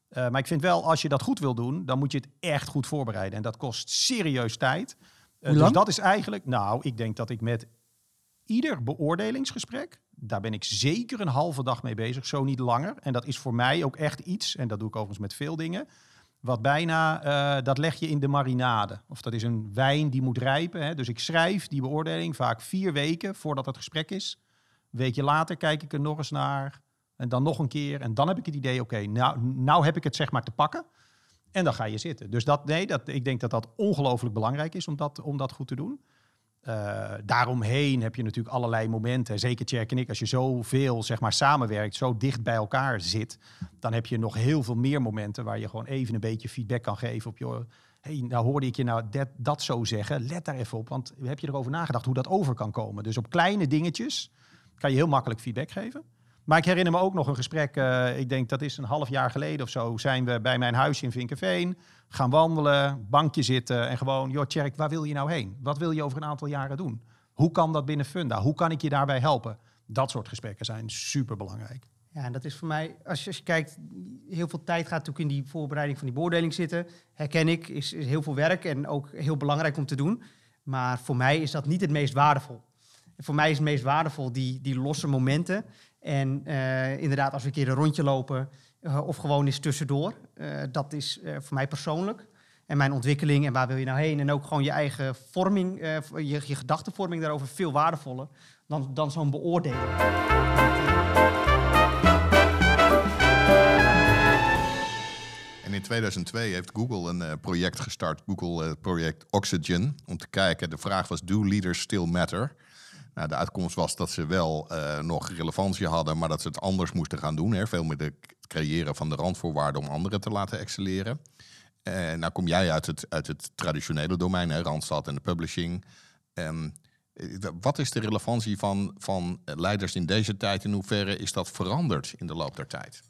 Uh, maar ik vind wel, als je dat goed wil doen, dan moet je het echt goed voorbereiden. En dat kost serieus tijd. dus dat is eigenlijk, nou, ik denk dat ik met ieder beoordelingsgesprek daar ben ik zeker een halve dag mee bezig, zo niet langer. En dat is voor mij ook echt iets, en dat doe ik overigens met veel dingen, wat bijna, uh, dat leg je in de marinade. Of dat is een wijn die moet rijpen. Hè. Dus ik schrijf die beoordeling vaak vier weken voordat het gesprek is. Een weekje later kijk ik er nog eens naar. En dan nog een keer. En dan heb ik het idee, oké, nou, nou heb ik het zeg maar te pakken. En dan ga je zitten. Dus dat, nee, dat, ik denk dat dat ongelooflijk belangrijk is om dat, om dat goed te doen. Uh, daaromheen heb je natuurlijk allerlei momenten. Zeker Tjerk en ik, als je zoveel zeg maar, samenwerkt, zo dicht bij elkaar zit, dan heb je nog heel veel meer momenten waar je gewoon even een beetje feedback kan geven op je. Hey, nou hoorde ik je nou dat, dat zo zeggen. Let daar even op, want heb je erover nagedacht hoe dat over kan komen? Dus op kleine dingetjes kan je heel makkelijk feedback geven. Maar ik herinner me ook nog een gesprek, uh, ik denk dat is een half jaar geleden of zo, zijn we bij mijn huis in Vinkenveen gaan wandelen, bankje zitten en gewoon, joh Tjerk, waar wil je nou heen? Wat wil je over een aantal jaren doen? Hoe kan dat binnen Funda? Hoe kan ik je daarbij helpen? Dat soort gesprekken zijn super belangrijk. Ja, en dat is voor mij, als je, kijkt, heel veel tijd gaat natuurlijk in die voorbereiding van die beoordeling zitten. Herken ik, is, is heel veel werk en ook heel belangrijk om te doen. Maar voor mij is dat niet het meest waardevol. Voor mij is het meest waardevol die, die losse momenten. En uh, inderdaad, als we een keer een rondje lopen, uh, of gewoon eens tussendoor. Uh, dat is voor mij persoonlijk. En mijn ontwikkeling en waar wil je nou heen. En ook gewoon je eigen vorming, je, je gedachtenvorming daarover veel waardevoller dan, dan zo'n beoordeling. En in 2002 heeft Google een project gestart, Google project Oxygen, om te kijken. De vraag was: Do leaders still matter? Nou, de uitkomst was dat ze wel uh, nog relevantie hadden, maar dat ze het anders moesten gaan doen. Hè. Veel meer het creëren van de randvoorwaarden om anderen te laten excelleren. En uh, nou kom jij uit het, uit het traditionele domein, hè, Randstad en de publishing. Um, wat is de relevantie van, van leiders in deze tijd? In hoeverre is dat veranderd in de loop der tijd?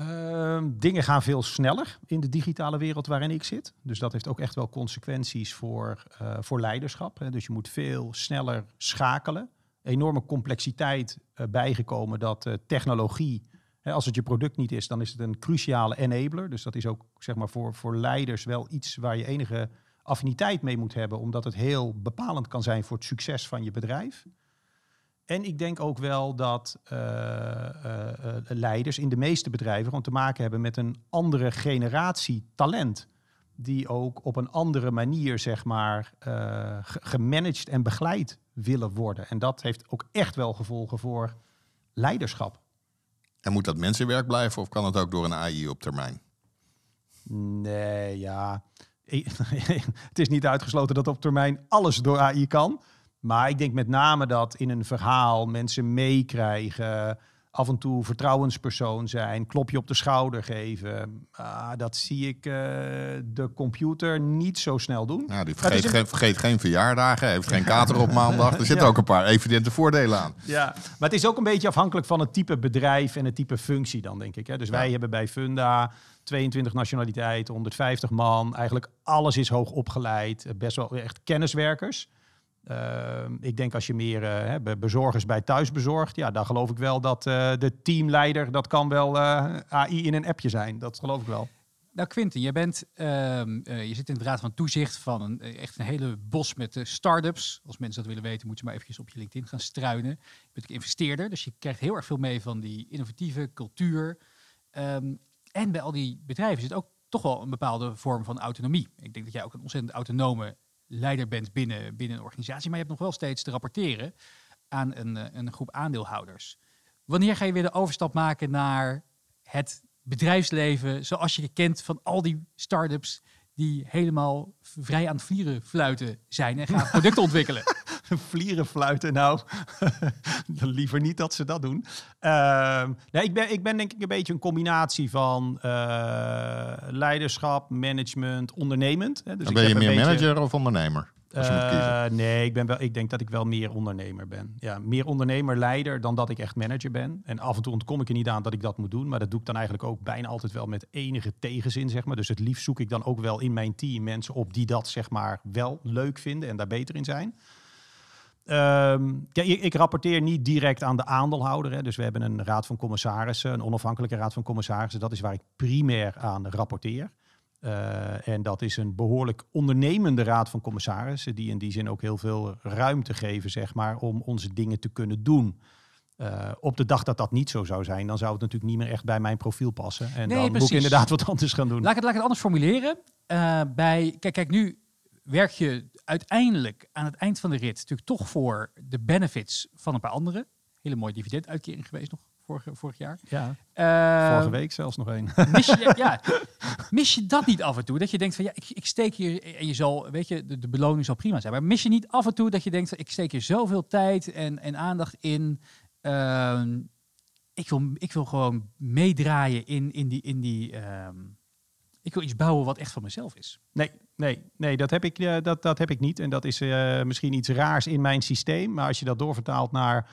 Uh, dingen gaan veel sneller in de digitale wereld waarin ik zit. Dus dat heeft ook echt wel consequenties voor, uh, voor leiderschap. Hè. Dus je moet veel sneller schakelen. Enorme complexiteit uh, bijgekomen dat uh, technologie, hè, als het je product niet is, dan is het een cruciale enabler. Dus dat is ook zeg maar, voor, voor leiders wel iets waar je enige affiniteit mee moet hebben, omdat het heel bepalend kan zijn voor het succes van je bedrijf. En ik denk ook wel dat uh, uh, uh, leiders in de meeste bedrijven gewoon te maken hebben met een andere generatie talent. Die ook op een andere manier, zeg maar, gemanaged en begeleid willen worden. En dat heeft ook echt wel gevolgen voor leiderschap. En moet dat mensenwerk blijven of kan het ook door een AI op termijn? Nee, ja. [laughs] het is niet uitgesloten dat op termijn alles door AI kan. Maar ik denk met name dat in een verhaal mensen meekrijgen, af en toe vertrouwenspersoon zijn, klopje op de schouder geven. Ah, dat zie ik uh, de computer niet zo snel doen. Ja, die vergeet, een... geen, vergeet geen verjaardagen, heeft geen kater op maandag. [laughs] Er zitten ook een paar evidente voordelen aan. Ja, maar het is ook een beetje afhankelijk van het type bedrijf en het type functie dan, denk ik. Hè. Dus wij hebben bij Funda 22 nationaliteiten, 150 man. Eigenlijk alles is hoog opgeleid, best wel echt kenniswerkers. Ehm, ik denk als je meer uh, bezorgers bij thuis bezorgt, ja, dan geloof ik wel dat uh, de teamleider, dat kan wel eh, AI in een appje zijn. Dat geloof ik wel. Nou, Quinten, je, bent, ehm, je zit in de raad van toezicht van een, echt een hele bos met start-ups. Als mensen dat willen weten, moeten ze maar eventjes op je LinkedIn gaan struinen. Je bent een investeerder, dus je krijgt heel erg veel mee van die innovatieve cultuur. Um, en bij al die bedrijven zit ook toch wel een bepaalde vorm van autonomie. Ik denk dat jij ook een ontzettend autonome leider bent binnen, binnen een organisatie, maar je hebt nog wel steeds te rapporteren aan een, eh, een groep aandeelhouders. Wanneer ga je weer de overstap maken naar het bedrijfsleven zoals je kent van al die start-ups die helemaal vrij aan het vlieren fluiten zijn en gaan [laughs] producten ontwikkelen? [laughs] vlieren fluiten, nou, [laughs] liever niet dat ze dat doen. Uh, nee, ik, ben, ik ben denk ik een beetje een combinatie van uh, leiderschap, management, ondernemend. Hè. Dus Dan ben je meer manager of ondernemer? Uh, nee, ik, ben wel, ik denk dat ik wel meer ondernemer ben. Ja, meer ondernemer, leider dan dat ik echt manager ben. En af en toe ontkom ik er niet aan dat ik dat moet doen. Maar dat doe ik dan eigenlijk ook bijna altijd wel met enige tegenzin, zeg maar. Dus het liefst zoek ik dan ook wel in mijn team mensen op die dat, zeg maar, wel leuk vinden en daar beter in zijn. Um, ja, ik, ik, rapporteer niet direct aan de aandeelhouder. Hè. Dus we hebben een raad van commissarissen, een onafhankelijke raad van commissarissen. Dat is waar ik primair aan rapporteer. Uh, en dat is een behoorlijk ondernemende raad van commissarissen, die in die zin ook heel veel ruimte geven, zeg maar, om onze dingen te kunnen doen. Uh, op de dag dat dat niet zo zou zijn, dan zou het natuurlijk niet meer echt bij mijn profiel passen. En nee, dan precies. moet ik inderdaad wat anders gaan doen. Laat ik het, laat ik het anders formuleren. Uh, bij, kijk, kijk, nu werk je uiteindelijk aan het eind van de rit natuurlijk toch voor de benefits van een paar anderen. Hele mooie dividenduitkering geweest nog vorig, vorig jaar. Ja, uh, vorige week zelfs nog één. [laughs] Mis je, [laughs] ja, mis je dat niet af en toe? Dat je denkt van ja, ik, ik steek hier, en je zal, weet je, de, de beloning zal prima zijn. Maar mis je niet af en toe dat je denkt van ik steek hier zoveel tijd en, en aandacht in. Uh, ik, wil, ik wil gewoon meedraaien in, in die, in die uh, ik wil iets bouwen wat echt van mezelf is. Nee, nee, nee dat, heb ik, uh, dat, dat heb ik niet. En dat is uh, misschien iets raars in mijn systeem. Maar als je dat doorvertaalt naar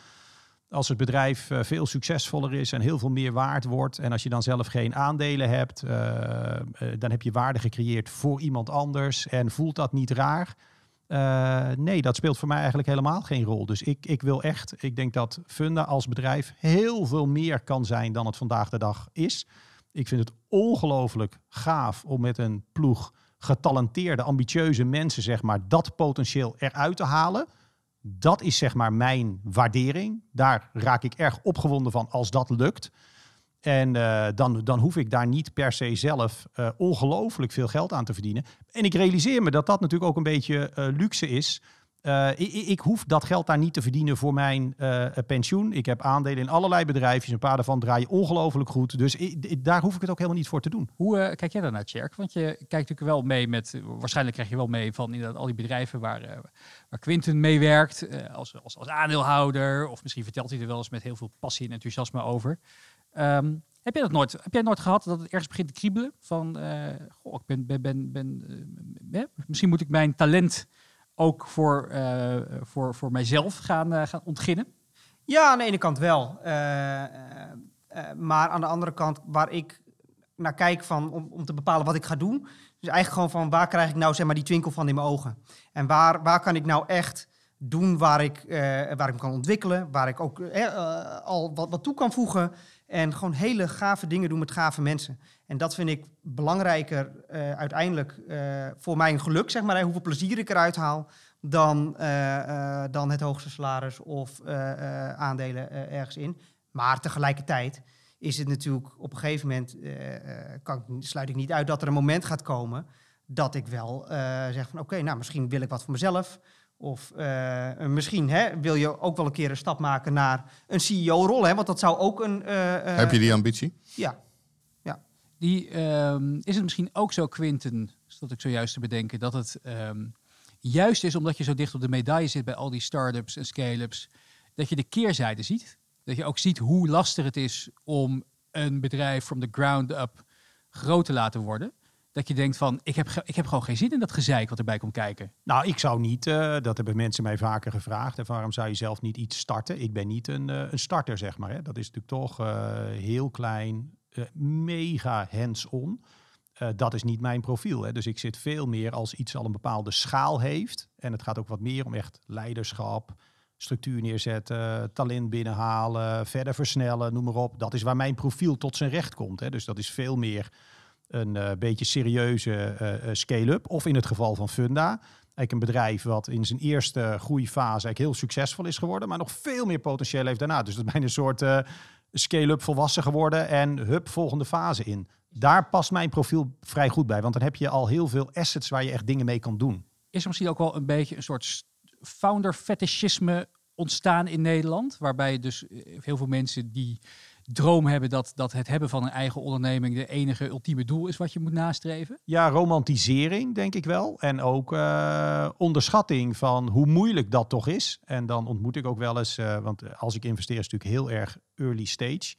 als het bedrijf uh, veel succesvoller is en heel veel meer waard wordt. En als je dan zelf geen aandelen hebt, dan heb je waarde gecreëerd voor iemand anders. En voelt dat niet raar? nee, dat speelt voor mij eigenlijk helemaal geen rol. Dus ik, ik wil echt, ik denk dat Funda als bedrijf heel veel meer kan zijn dan het vandaag de dag is. Ik vind het ongelooflijk gaaf om met een ploeg getalenteerde, ambitieuze mensen, zeg maar, dat potentieel eruit te halen. Dat is zeg maar mijn waardering. Daar raak ik erg opgewonden van als dat lukt. En uh, dan, dan hoef ik daar niet per se zelf uh, ongelooflijk veel geld aan te verdienen. En ik realiseer me dat dat natuurlijk ook een beetje uh, luxe is. Uh, ik, ik, hoef dat geld daar niet te verdienen voor mijn uh, pensioen. Ik heb aandelen in allerlei bedrijfjes. Een paar daarvan draaien ongelooflijk goed. Dus daar hoef ik het ook helemaal niet voor te doen. Hoe uh, kijk jij dan naar, Tjerk? Want je kijkt natuurlijk wel mee met... Waarschijnlijk krijg je wel mee van inderdaad al die bedrijven waar, waar Quinten meewerkt. als, als, als aandeelhouder. Of misschien vertelt hij er wel eens met heel veel passie en enthousiasme over. Um, heb, je dat nooit, heb jij nooit gehad dat het ergens begint te kriebelen? Van, goh, ik ben... ben, ben, ben misschien moet ik mijn talent ook voor, uh, voor, voor mijzelf gaan, uh, gaan ontginnen? Ja, aan de ene kant wel. Uh, maar aan de andere kant, waar ik naar kijk van, om, om te bepalen wat ik ga doen. Dus eigenlijk gewoon van waar krijg ik nou zeg maar, die twinkel van in mijn ogen? En waar, waar kan ik nou echt doen waar ik, waar ik me kan ontwikkelen, waar ik ook al wat, wat toe kan voegen. En gewoon hele gave dingen doen met gave mensen. En dat vind ik belangrijker uh, uiteindelijk uh, voor mijn geluk, zeg maar, hoeveel plezier ik eruit haal, dan, uh, dan het hoogste salaris of aandelen ergens in. Maar tegelijkertijd is het natuurlijk op een gegeven moment, kan, sluit ik niet uit dat er een moment gaat komen dat ik wel zeg van oké, okay, nou misschien wil ik wat voor mezelf. Of eh, misschien hè, wil je ook wel een keer een stap maken naar een CEO-rol. Want dat zou ook een... eh, eh, Heb je die ambitie? Ja, Ehm, is het misschien ook zo, Quinten, dat ik zojuist te bedenken, dat het ehm, juist is omdat je zo dicht op de medaille zit bij al die start-ups en scale-ups, dat je de keerzijde ziet. Dat je ook ziet hoe lastig het is om een bedrijf from the ground up groot te laten worden. Dat je denkt van, ik heb, ik heb gewoon geen zin in dat gezeik wat erbij komt kijken. Nou, ik zou niet, eh, dat hebben mensen mij vaker gevraagd. En waarom zou je zelf niet iets starten? Ik ben niet een, eh, een starter, zeg maar. Hè. Dat is natuurlijk toch eh, heel klein, mega hands-on. Eh, dat is niet mijn profiel. Hè. Dus ik zit veel meer als iets al een bepaalde schaal heeft. En het gaat ook wat meer om echt leiderschap, structuur neerzetten, talent binnenhalen, verder versnellen, noem maar op. Dat is waar mijn profiel tot zijn recht komt. Hè. Dus dat is veel meer een eh, beetje serieuze eh, eh, scale-up. Of in het geval van Funda, eigenlijk een bedrijf wat in zijn eerste groeifase eigenlijk heel succesvol is geworden, maar nog veel meer potentieel heeft daarna. Dus dat is bijna een soort eh, scale-up volwassen geworden en hup, volgende fase in. Daar past mijn profiel vrij goed bij, want dan heb je al heel veel assets waar je echt dingen mee kan doen. Is er misschien ook wel een beetje een soort founder fetishisme ontstaan in Nederland? Waarbij dus eh, heel veel mensen die droom hebben dat, dat het hebben van een eigen onderneming de enige ultieme doel is wat je moet nastreven? Ja, romantisering denk ik wel. En ook eh, onderschatting van hoe moeilijk dat toch is. En dan ontmoet ik ook wel eens, eh, want als ik investeer is het natuurlijk heel erg early stage.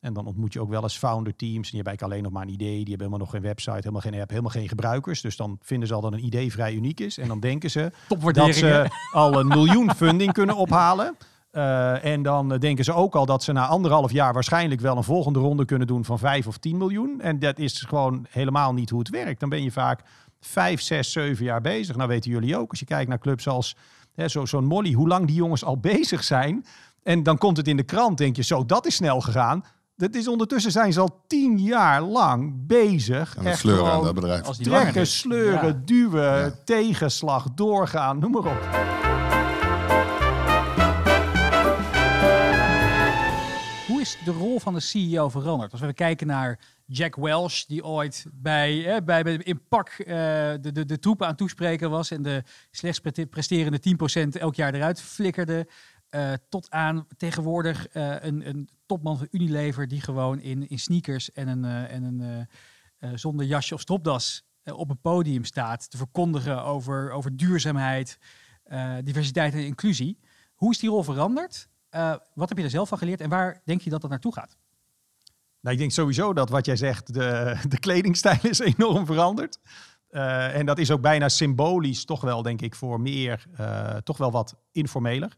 En dan ontmoet je ook wel eens founder teams. En die hebben eigenlijk alleen nog maar een idee. Die hebben helemaal nog geen website, helemaal geen app, helemaal geen gebruikers. Dus dan vinden ze al dat een idee vrij uniek is. En dan denken ze [laughs] dat ze al een miljoen [laughs] funding kunnen ophalen. Eh, en dan eh, denken ze ook al dat ze na anderhalf jaar waarschijnlijk wel een volgende ronde kunnen doen van 5 of 10 miljoen. En dat is gewoon helemaal niet hoe het werkt. Dan ben je vaak 5, 6, 7 jaar bezig. Nou weten jullie ook, als je kijkt naar clubs als hè, zo- zo'n Molly, hoe lang die jongens al [laughs] bezig zijn. En dan komt het in de krant, denk je, zo, dat is snel gegaan. Dat is ondertussen zijn ze al tien jaar lang bezig. En Echt sleuren aan dat bedrijf. Trekken, sleuren, Ja. duwen, Ja. tegenslag, doorgaan, noem maar op. Hoe is de rol van de CEO veranderd? Als we kijken naar Jack Welch, die ooit bij, eh, bij, bij in pak eh, de, de, de troepen aan toespreken was en de slechts pre- presterende 10% elk jaar eruit flikkerde. eh, tot aan tegenwoordig eh, een, een topman van Unilever die gewoon in, in sneakers en een, en een zonder jasje of stropdas op een podium staat te verkondigen over, over duurzaamheid, diversiteit en inclusie. Hoe is die rol veranderd? Eh, wat heb je er zelf van geleerd en waar denk je dat dat naartoe gaat? Nou, ik denk sowieso dat wat jij zegt, de, de kledingstijl is [laughs] enorm veranderd. Eh, en dat is ook bijna symbolisch toch wel, denk ik, voor meer, eh, toch wel wat informeler.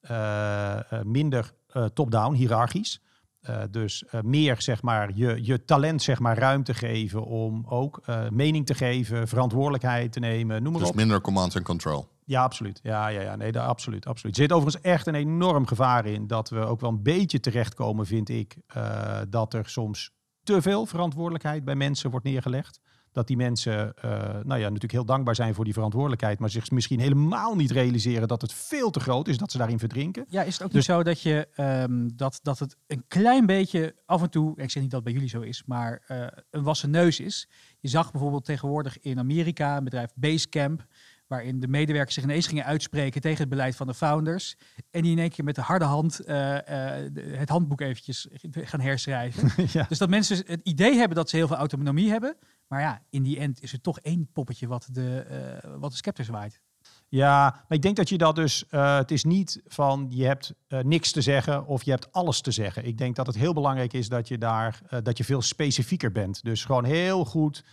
Eh, eh, minder eh, top-down, hiërarchisch. Eh, dus eh, meer, zeg maar, je, je talent, zeg maar, ruimte geven om ook eh, mening te geven, verantwoordelijkheid te nemen, noem maar Dus op. minder command and control. Ja, absoluut. Ja, ja, ja. Nee, daar, absoluut, absoluut. Er zit overigens echt een enorm gevaar in dat we ook wel een beetje terechtkomen, vind ik, eh, dat er soms te veel verantwoordelijkheid bij mensen wordt neergelegd. Dat die mensen, eh, nou ja, natuurlijk heel dankbaar zijn voor die verantwoordelijkheid, maar zich misschien helemaal niet realiseren dat het veel te groot is, dat ze daarin verdrinken. Ja, is het ook Dus- niet zo dat, je, ehm, dat, dat het een klein beetje af en toe, ik zeg niet dat het bij jullie zo is, maar eh, een wassen neus is? Je zag bijvoorbeeld tegenwoordig in Amerika een bedrijf Basecamp, waarin de medewerkers zich ineens gingen uitspreken tegen het beleid van de founders. En die in één keer met de harde hand eh, eh, het handboek eventjes gaan herschrijven. [laughs] ja. Dus dat mensen het idee hebben dat ze heel veel autonomie hebben. Maar ja, in die end is er toch één poppetje wat de, eh, wat de scepter zwaait. Ja, maar ik denk dat je dat dus. het is niet van je hebt niks te zeggen of je hebt alles te zeggen. Ik denk dat het heel belangrijk is dat je daar dat je veel specifieker bent. Dus gewoon heel goed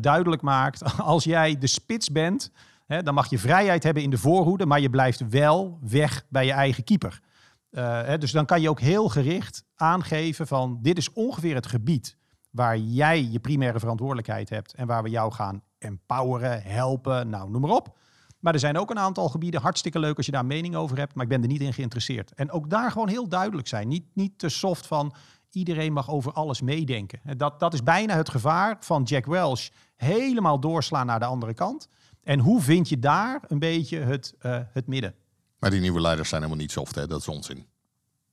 duidelijk maakt. [laughs] Als jij de spits bent, dan mag je vrijheid hebben in de voorhoede, maar je blijft wel weg bij je eigen keeper. Eh, dus dan kan je ook heel gericht aangeven van dit is ongeveer het gebied waar jij je primaire verantwoordelijkheid hebt en waar we jou gaan empoweren, helpen, nou noem maar op. Maar er zijn ook een aantal gebieden, hartstikke leuk als je daar mening over hebt, maar ik ben er niet in geïnteresseerd. En ook daar gewoon heel duidelijk zijn. Niet, niet te soft van iedereen mag over alles meedenken. En Dat, dat is bijna het gevaar van Jack Welch. Helemaal doorslaan naar de andere kant. En hoe vind je daar een beetje het, eh, het midden? Maar die nieuwe leiders zijn helemaal niet soft, hè? dat is onzin.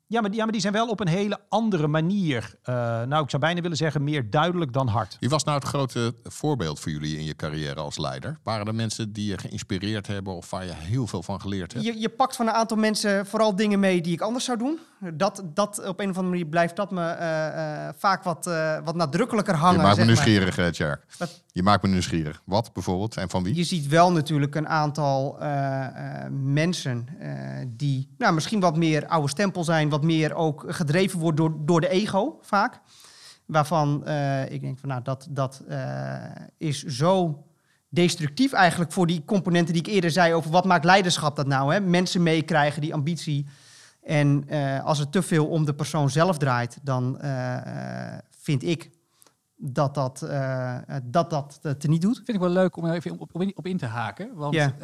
Ja maar, die, ja, maar die zijn wel op een hele andere manier. eh, nou, ik zou bijna willen zeggen, meer duidelijk dan hard. Wie was nou het grote voorbeeld voor jullie in je carrière als leider? Waren er mensen die je geïnspireerd hebben of waar je heel veel van geleerd hebt? Je, je pakt van een aantal mensen vooral dingen mee die ik anders zou doen. Dat, dat op een of andere manier blijft dat me eh, eh, vaak wat, eh, wat nadrukkelijker hangen. je maakt me maar. nieuwsgierig, Tjerk. Wat? Je maakt me nieuwsgierig. Wat bijvoorbeeld en van wie? Je ziet wel natuurlijk een aantal mensen die nou, misschien wat meer oude stempel zijn, wat meer ook gedreven wordt door, door de ego vaak. Waarvan ik denk van nou, dat, dat is zo destructief eigenlijk voor die componenten die ik eerder zei over wat maakt leiderschap dat nou? Hè? Mensen meekrijgen, die ambitie. En eh, als het te veel om de persoon zelf draait, dan eh, eh, vind ik dat dat, eh, dat, dat het niet doet. Vind ik wel leuk om er even op, op, in, te haken. Want Ja.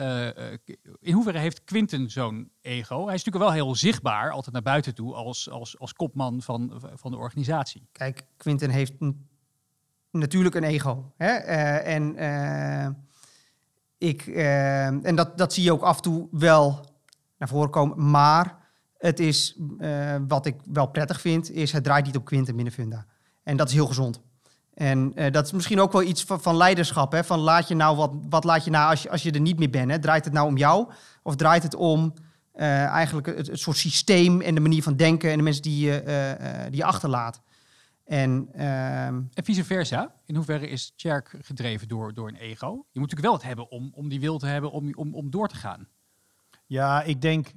in hoeverre heeft Quinten zo'n ego? Hij is natuurlijk wel heel zichtbaar, altijd naar buiten toe, als, als, als kopman van, van de organisatie. Kijk, Quinten heeft natuurlijk een ego. Hè? En ik, en dat, dat zie je ook af en toe wel naar voren komen. Maar het is, eh, wat ik wel prettig vind, is het draait niet op Quinten binnen Funda. En dat is heel gezond. En eh, dat is misschien ook wel iets van, van leiderschap. Hè? Van laat je nou wat, wat laat je nou als je, als je er niet meer bent? Hè? Draait het nou om jou? Of draait het om eh, eigenlijk het, het soort systeem en de manier van denken en de mensen die je, eh, eh, die je achterlaat? En ehm, En vice versa. In hoeverre is Tjerk gedreven door, door een ego? Je moet natuurlijk wel het hebben om, om die wil te hebben om, om, om door te gaan. Ja, ik denk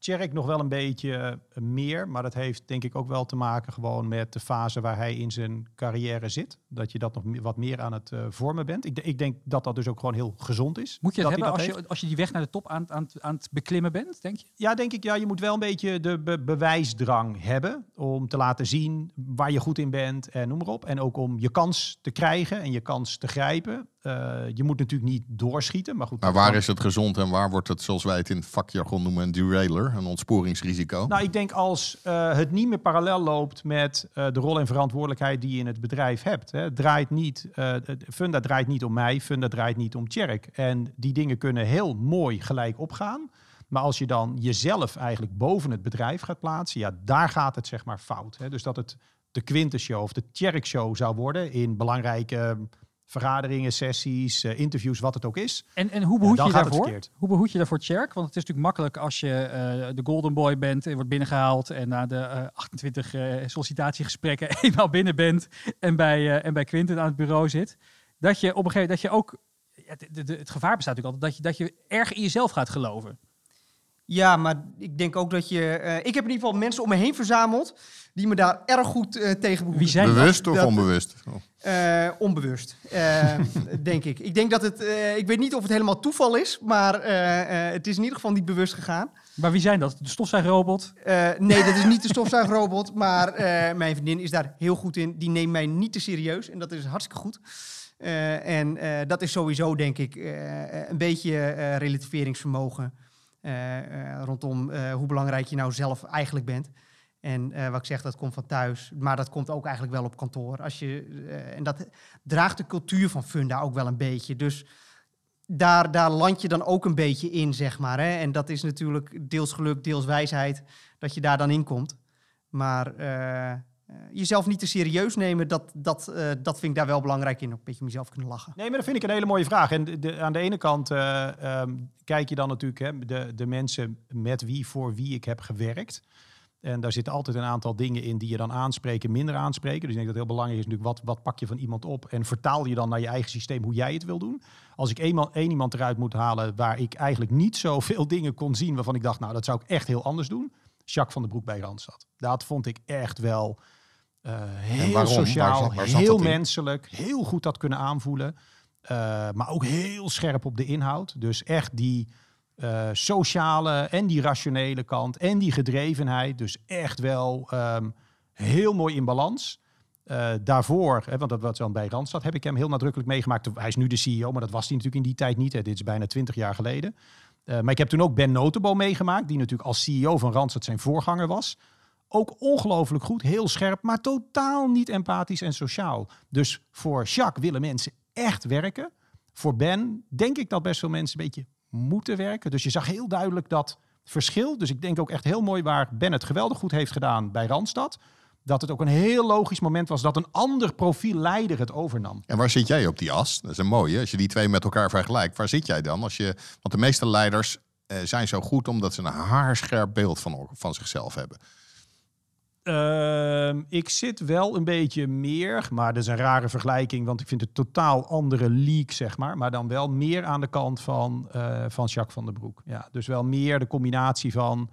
Tjerk nog wel een beetje eh, meer. Maar dat heeft denk ik ook wel te maken gewoon met de fase waar hij in zijn carrière zit. Dat je dat nog wat meer aan het eh, vormen bent. Ik, ik denk dat dat dus ook gewoon heel gezond is. Moet je dat hebben als je, als je die weg naar de top aan, aan, aan het beklimmen bent, denk je? Ja, denk ik. Ja, je moet wel een beetje de be- bewijsdrang hebben om te laten zien waar je goed in bent en noem maar op. En ook om je kans te krijgen en je kans te grijpen. Eh, je moet natuurlijk niet doorschieten, maar goed. Maar waar is het gezond en waar wordt het, zoals wij het in vakjargon noemen, een derailer, een ontsporingsrisico? Nou, ik denk als eh, het niet meer parallel loopt met eh, de rol en verantwoordelijkheid die je in het bedrijf hebt. Hè. Het draait niet, het- Funda draait niet om mij, Funda draait niet om Tjerk. En die dingen kunnen heel mooi gelijk opgaan. Maar als je dan jezelf eigenlijk boven het bedrijf gaat plaatsen, ja, daar gaat het zeg maar fout. Hè. Dus dat het de Quinten Show of de Tjerk Show zou worden in belangrijke vergaderingen, sessies, eh, interviews, wat het ook is. En, en hoe behoed je het daarvoor? Hoe behoed je daarvoor Tjerk? Want het is natuurlijk makkelijk als je eh, de golden boy bent en wordt binnengehaald en na de eh, 28 eh, sollicitatiegesprekken [laughs] eenmaal binnen bent en bij, en bij Quinten aan het bureau zit. Dat je op een gegeven moment, dat je ook, de- het gevaar bestaat natuurlijk altijd dat je, dat je erg in jezelf gaat geloven. Ja, maar ik denk ook dat je... eh, ik heb in ieder geval mensen om me heen verzameld die me daar erg goed eh, tegen behoeden. Wie zijn dat? Bewust of dat- onbewust? Oh. Eh, onbewust, eh, [laughs] denk ik. Ik denk dat het... eh, ik weet niet of het helemaal toeval is, maar eh, eh, het is in ieder geval niet bewust gegaan. Maar wie zijn dat? De stofzuigrobot? Eh, nee, dat is niet de stofzuigrobot, [laughs] maar eh, mijn vriendin is daar heel goed in. Die neemt mij niet te serieus en dat is hartstikke goed. Eh, en eh, dat is sowieso, denk ik, eh, een beetje eh, relativeringsvermogen rondom eh, hoe belangrijk je nou zelf eigenlijk bent. En eh, wat ik zeg, dat komt van thuis, maar dat komt ook eigenlijk wel op kantoor. Als je, eh, en dat draagt de cultuur van Funda ook wel een beetje. Dus daar, daar land je dan ook een beetje in, zeg maar. Hè? En dat is natuurlijk deels geluk, deels wijsheid dat je daar dan in komt. Maar eh, eh, jezelf niet te serieus nemen, dat, dat, eh, dat vind ik daar wel belangrijk in. Een beetje mezelf kunnen lachen. Nee, maar dat vind ik een hele mooie vraag. En aan de ene kant eh, ehm, kijk je dan natuurlijk hè, de, de mensen met wie, voor wie ik heb gewerkt. En daar zitten altijd een aantal dingen in die je dan aanspreken, minder aanspreken. Dus ik denk dat het heel belangrijk is natuurlijk, wat, wat pak je van iemand op en vertaal je dan naar je eigen systeem hoe jij het wil doen. Als ik eenmaal één iemand eruit moet halen waar ik eigenlijk niet zoveel [laughs] dingen kon zien waarvan ik dacht, nou dat zou ik echt heel anders doen. Jacques van den Broek bij Randstad. Dat vond ik echt wel eh, heel waarom? Waar sociaal, waar heel menselijk, heel goed dat kunnen aanvoelen. Eh, maar ook heel scherp op de inhoud. Dus echt die eh, sociale en die rationele kant en die gedrevenheid. Dus echt wel ehm, heel mooi in balans. Eh, daarvoor, hè, want dat was dan bij Randstad, heb ik hem heel nadrukkelijk meegemaakt. Hij is nu de CEO, maar dat was hij natuurlijk in die tijd niet. Hè. Dit is bijna twintig jaar geleden. Eh, maar ik heb toen ook Ben Notenboom meegemaakt, die natuurlijk als CEO van Randstad zijn voorganger was. Ook ongelooflijk goed, heel scherp, maar totaal niet empathisch en sociaal. Dus voor Jacques willen mensen echt werken. Voor Ben denk ik dat best veel mensen een beetje moeten werken. Dus je zag heel duidelijk dat verschil. Dus ik denk ook echt heel mooi waar Ben het geweldig goed heeft gedaan bij Randstad. Dat het ook een heel logisch moment was dat een ander profiel leider het overnam. En waar zit jij op die as? Dat is een mooie. Als je die twee met elkaar vergelijkt, waar zit jij dan? Als je, want de meeste leiders eh, zijn zo goed omdat ze een haarscherp beeld van, van zichzelf hebben. Ehm, ik zit wel een beetje meer, maar dat is een rare vergelijking, want ik vind het totaal andere league, zeg maar. Maar dan wel meer aan de kant van, eh, van Jacques van den Broek. Ja, dus wel meer de combinatie van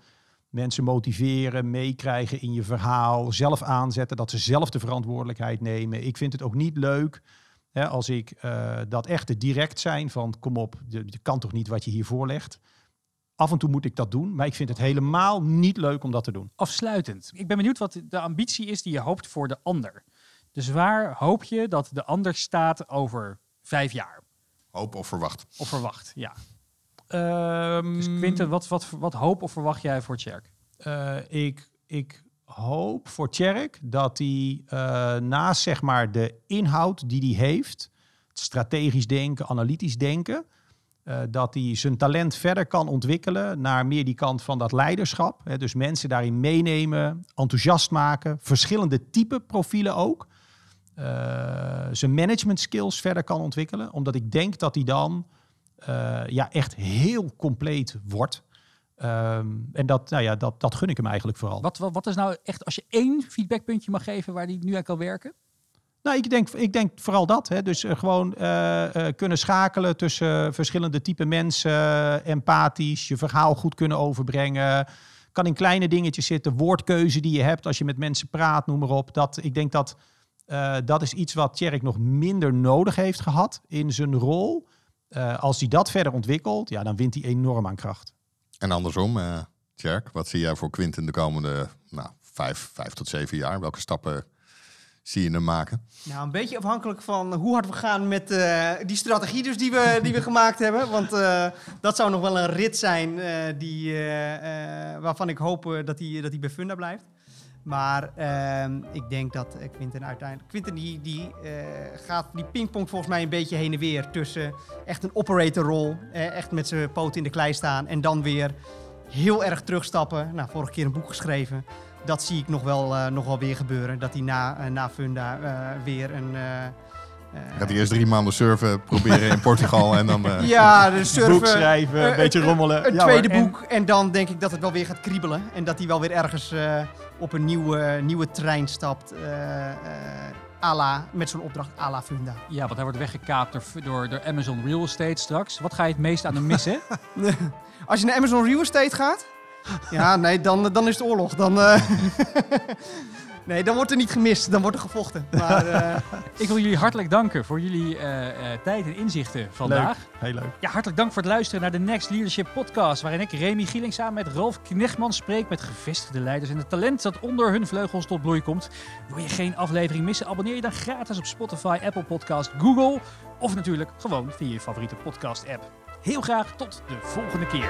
mensen motiveren, meekrijgen in je verhaal, zelf aanzetten, dat ze zelf de verantwoordelijkheid nemen. Ik vind het ook niet leuk hè, als ik uh, dat echt direct zijn van kom op, je kan toch niet wat je hier voorlegt. Af en toe moet ik dat doen, maar ik vind het helemaal niet leuk om dat te doen. Afsluitend. Ik ben benieuwd wat de ambitie is die je hoopt voor de ander. Dus waar hoop je dat de ander staat over vijf jaar? Hoop of verwacht? Of verwacht, ja. Um, dus Quinten, wat, wat, wat hoop of verwacht jij voor Tjerk? Uh, ik, ik hoop voor Tjerk dat hij uh, naast zeg maar, de inhoud die hij heeft, strategisch denken, analytisch denken, uh, dat hij zijn talent verder kan ontwikkelen naar meer die kant van dat leiderschap. Hè, dus mensen daarin meenemen, enthousiast maken, verschillende type profielen ook. zijn management skills verder kan ontwikkelen, omdat ik denk dat hij dan uh, ja, echt heel compleet wordt. Um, en dat, nou ja, dat, dat gun ik hem eigenlijk vooral. Wat, wat, wat is nou echt, als je één feedbackpuntje mag geven waar die nu eigenlijk al werken? Nou, ik denk, ik denk vooral dat. Hè. Dus uh, gewoon uh, uh, kunnen schakelen tussen verschillende type mensen, empathisch, je verhaal goed kunnen overbrengen. Kan in kleine dingetjes zitten, woordkeuze die je hebt als je met mensen praat, noem maar op. Dat, ik denk dat dat is iets wat Tjerk nog minder nodig heeft gehad in zijn rol. Uh, als hij dat verder ontwikkelt, ja, dan wint hij enorm aan kracht. En andersom, uh, Tjerk, wat zie jij voor Quinten de komende nou, vijf, vijf tot zeven jaar? Welke stappen zie je hem maken? Nou, een beetje afhankelijk van hoe hard we gaan met uh, die strategie dus die we, die we gemaakt hebben. Want dat zou nog wel een rit zijn die, waarvan ik hoop dat hij dat bij Funda blijft. Maar uh, ik denk dat Quinten uiteindelijk... Quinten die, die gaat die pingpong volgens mij een beetje heen en weer... tussen echt een operatorrol, eh, echt met zijn poot in de klei staan... en dan weer heel erg terugstappen. Nou, vorige keer een boek geschreven. Dat zie ik nog wel, uh, nog wel weer gebeuren. Dat hij na, na Funda weer een... Gaat hij eerst drie maanden surfen proberen in Portugal en dan... Uh, [laughs] ja, de surfen. Boek schrijven, een beetje rommelen. Een tweede boek en dan denk ik dat het wel weer gaat kriebelen. En dat hij wel weer ergens uh, op een nieuwe, nieuwe trein stapt. Uh, la, met zo'n opdracht à la Funda. Ja, want hij wordt weggekaapt door, door, door Amazon Real Estate straks. Wat ga je het meest aan hem missen? [laughs] Als je naar Amazon Real Estate gaat... Ja, nee, dan, dan is het oorlog. Dan... [laughs] Nee, dan wordt er niet gemist, dan wordt er gevochten. Maar, uh... [laughs] ik wil jullie hartelijk danken voor jullie uh, tijd en inzichten vandaag. Leuk. Heel leuk. Ja, hartelijk dank voor het luisteren naar de Next Leadership Podcast, waarin ik, Remy Gieling, samen met Ralf Knechtman spreek met gevestigde leiders en het talent dat onder hun vleugels tot bloei komt. Wil je geen aflevering missen? Abonneer je dan gratis op Spotify, Apple Podcast, Google of natuurlijk gewoon via je favoriete podcast-app. Heel graag tot de volgende keer.